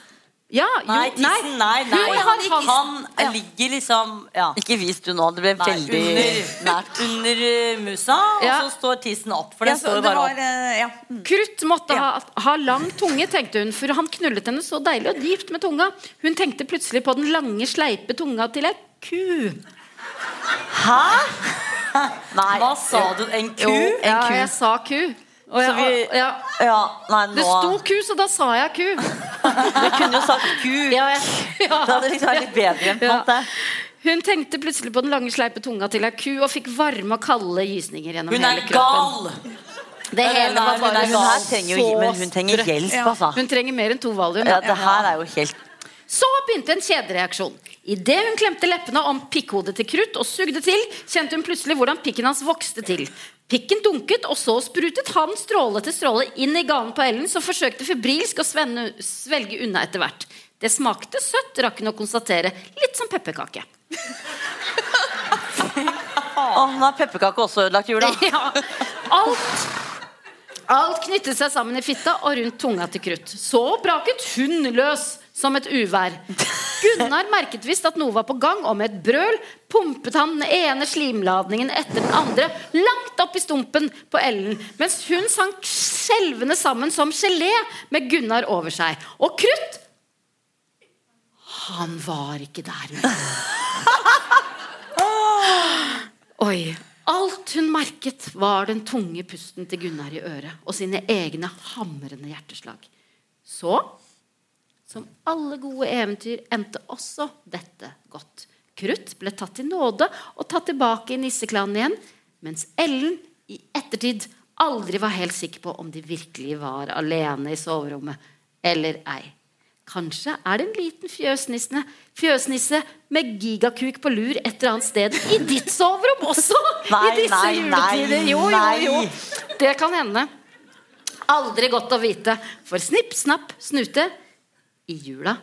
Ja, jo,
Nei, tissen, nei, nei.
Hun han, han,
Han ligger liksom ja.
Ikke vis du nå. Det ble
Nei,
veldig
under,
nært.
under uh, musa,
Ja.
og så står tissen opp. For
Ja,
den
så
står
det
bare
var,
opp.
eh, ja. mm.
Krutt måtte
Ja.
ha, ha lang tunge, tenkte hun, for han knullet henne så deilig og dypt med tunga. Hun tenkte plutselig på den lange, sleipe tunga til ei ku.
Hæ? Nei.
Hva sa du? En ku?
Jo, en
Ja,
ku.
jeg sa ku. Og jeg,
Så vi
ja.
Ja, nei, nå
Det sto ku, så da sa jeg ku.
Du kunne jo sagt kuk.
Ja, jeg,
Det hadde liksom vært litt bedre på en måte.
Hun tenkte plutselig på den lange, sleipe tunga til ei ku og fikk varme og kalde gysninger gjennom
Hun er gal!
Det hele var
bare hun,
er,
hun her trenger jo, men hun trenger hjelp, altså.
Hun trenger mer enn to valium.
Ja, det her er jo helt
Så begynte en kjedereaksjon. Idet hun klemte leppene om pikkhodet til Krutt og sugde til, kjente hun plutselig hvordan pikken hans vokste til. Pikken dunket, og så sprutet han stråle til stråle inn i ganen på Ellen, som forsøkte febrilsk å svenne, svelge unna etter hvert. Det smakte søtt, rakk hun å konstatere. Litt som pepperkake.
Å, nå er pepperkake også ødelagt jula.
Ja, alt Alt knyttet seg sammen i fitta og rundt tunga til Krutt. Så braket hun løs som et uvær. Gunnar merket visst at noe var på gang, og med et brøl pumpet han den ene slimladningen etter den andre langt opp i stumpen på Ellen, mens hun sank skjelvende sammen som gelé med Gunnar over seg. Og Krutt Han var ikke der. Oi. Alt hun merket, var den tunge pusten til Gunnar i øret og sine egne hamrende hjerteslag. Så, som alle gode eventyr, endte også dette godt. Krutt ble tatt til nåde og tatt tilbake i nisseklanen igjen, mens Ellen i ettertid aldri var helt sikker på om de virkelig var alene i soverommet eller ei. Kanskje er det en liten fjøsnisse, fjøsnisse med gigakuk på lur et eller annet sted i ditt soverom også!
Nei,
I disse
nei,
juletider. Jo, jo, jo. Det kan hende. Aldri godt å vite. For snipp, snapp, snute. I jula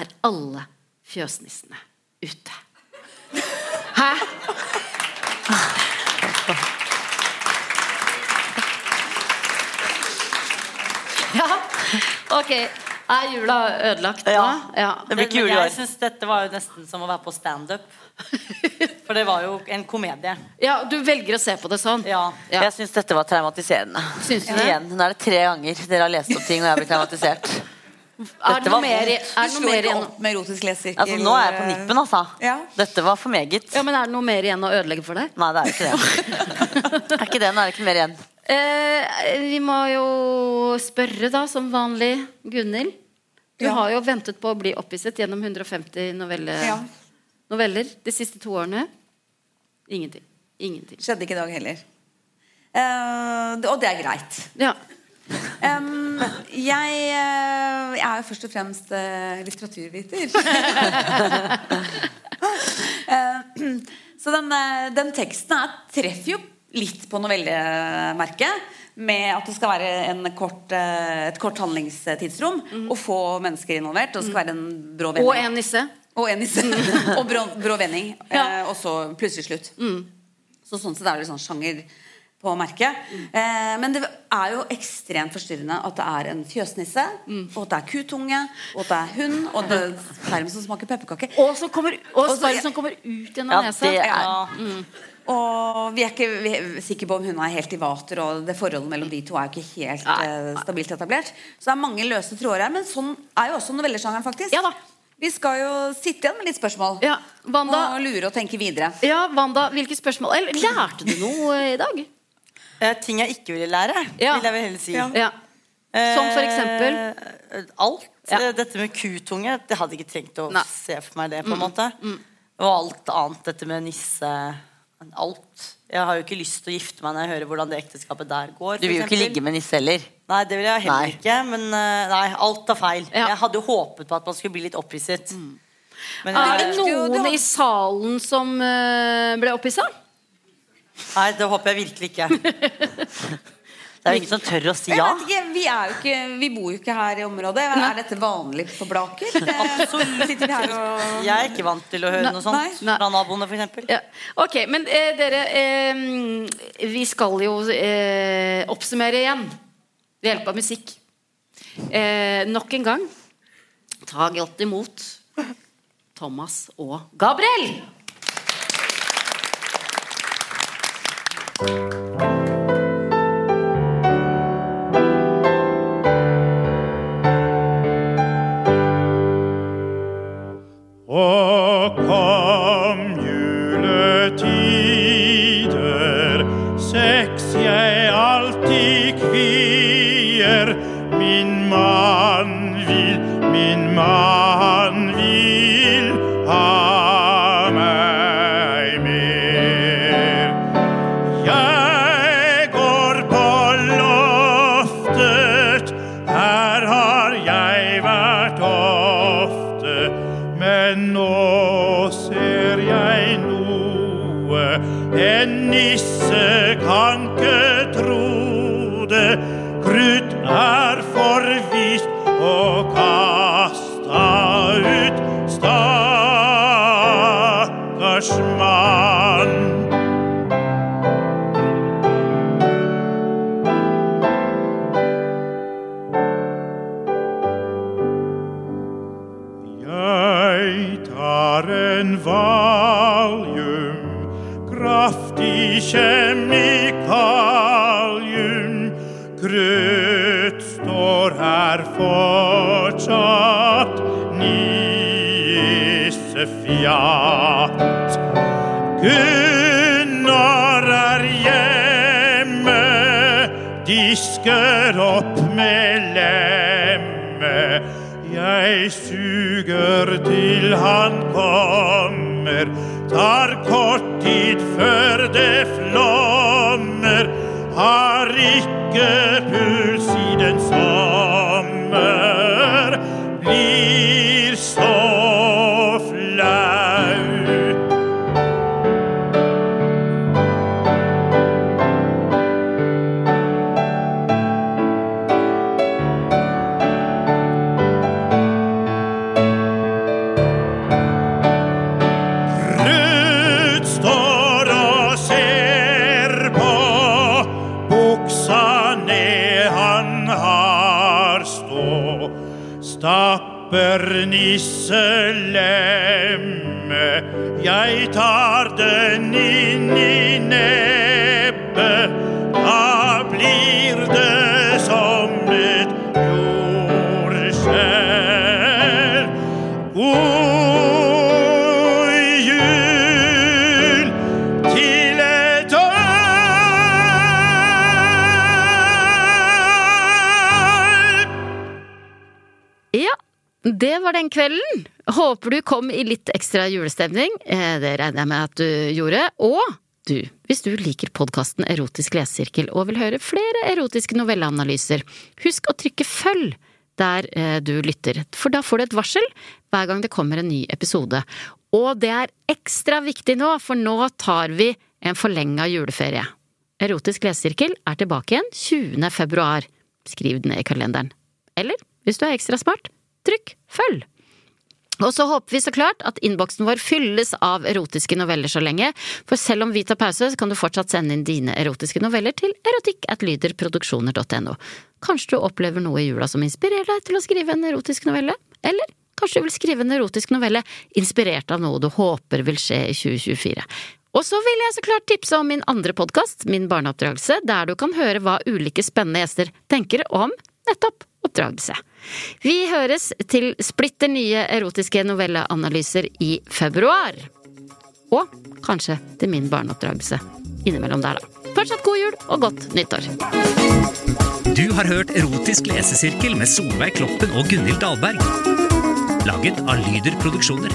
er alle fjøsnissene ute. Hæ? Ja, ok. Er jula ødelagt nå? Ja.
Det blir ikke jul i
jeg
syns
synes dette var jo nesten som å være på standup. For det var jo en komedie.
Ja, du velger å se på det sånn?
Ja.
Ja.
Jeg syns dette var traumatiserende.
Syns du det?
Igjen, Nå er det tre ganger dere har lest opp ting og jeg blir traumatisert.
Er det
Dette
noe
var
mer, er noe mer igjen?
med erotisk lesesirkel.
Altså, nå er jeg på nippen, altså.
Ja.
Dette var for meget.
Ja, men Er det noe mer igjen å ødelegge for deg?
Nei, det er ikke det. Det er ikke det, nå er det ikke mer igjen.
Eh, vi må jo spørre, da, som vanlig, Gunhild. Du
Ja.
har jo ventet på å bli opphisset gjennom 150 novelle,
Ja.
noveller de siste to årene. Ingenting. Ingenting.
Skjedde ikke i dag heller. Eh, og det er greit.
Ja.
Em, jeg, eh, jeg er jo først og fremst uh, litteraturviter. uh, så den, den teksten treffer jo litt på novellemerket. Med at det skal være en kort, et kort handlingstidsrom og få mennesker involvert. Og det skal være en brå vending.
Og en nisse.
Og en nisse. og brå, brå vending.
Ja.
Uh, og så plutselig slutt. Så sånn sett er det litt sånn sjanger på merket. Eh, men det er jo ekstremt forstyrrende at det er en fjøsnisse, og at det er kutunge, og at det er hund, og det er sperm som smaker pepperkake.
Og, som kommer, og
så-
som kommer ut gjennom
Ja,
nesa.
det er
Ja. Og vi er ikke vi er sikre på om hun er helt i vater, og det forholdet mellom de to er jo ikke helt eh, stabilt etablert. Så det er mange løse tråder her, men sånn er jo også novellesjangeren, faktisk.
Ja da.
Vi skal jo sitte igjen med litt spørsmål.
Ja, Vanda,
Og lure og tenke videre.
ja, Wanda, hvilke spørsmål Eller lærte du noe i dag?
Eh, ting jeg ikke ville lære,
Ja.
vil jeg vel heller si.
Ja. Som for eksempel?
Eh, alt.
Ja.
Eh, Dette med kutunge, det hadde ikke trengt å
Nei.
se for meg det. på en måte Og alt annet, dette med nisse Alt. Jeg har jo ikke lyst til å gifte meg når jeg hører hvordan det ekteskapet der går.
Du vil jo ikke ligge med nisse heller.
Nei, det vil jeg heller
Nei.
ikke. Men eh, nei, alt er feil.
Ja.
Jeg hadde jo håpet på at man skulle bli litt opphisset. Men
Er det noen i salen som ble opphissa?
Nei, det håper jeg virkelig ikke.
Det er jo ingen som tør å si ja.
ikke, vi, er jo ikke, vi bor jo ikke her i området. Er dette vanlig på Blaker? Absolutt. Vi her og
Jeg er ikke vant til å høre
Nei,
noe sånt
nei.
fra naboene, f.eks.
Ja. Ok, men eh, dere eh, Vi skal jo eh, oppsummere igjen ved hjelp av musikk. Eh, nok en gang ta godt imot Thomas og Gabriel!
Og
den
kvelden. Håper du kom i litt ekstra julestemning. Eh, Det regner jeg med at du gjorde. Og du, hvis du liker podkasten Erotisk lesesirkel og vil høre flere erotiske novelleanalyser, husk å trykke følg der eh, du lytter, for da får du et varsel hver gang det kommer en ny episode. Og det er ekstra viktig nå, for nå tar vi en forlenga juleferie. Erotisk lesesirkel er tilbake igjen 20. februar. Skriv den ned i kalenderen. Eller, hvis du er ekstra smart, trykk følg. Og så håper vi så klart at innboksen vår fylles av erotiske noveller så lenge, for selv om vi tar pause, så kan du fortsatt sende inn dine erotiske noveller til erotikkatlyderproduksjoner.no. Kanskje du opplever noe i jula som inspirerer deg til å skrive en erotisk novelle? Eller kanskje du vil skrive en erotisk novelle inspirert av noe du håper vil skje i 2024? Og så vil jeg så klart tipse om min andre podkast, Min barneoppdragelse, der du kan høre hva ulike spennende gjester tenker om nettopp oppdragelse. Vi høres til splitter nye erotiske novelleanalyser i februar. Og kanskje til min barneoppdragelse innimellom der, da. Fortsatt god jul og godt nyttår.
Du har hørt Erotisk lesesirkel med Solveig Kloppen og Gunhild Dahlberg. Laget av Lyder Produksjoner.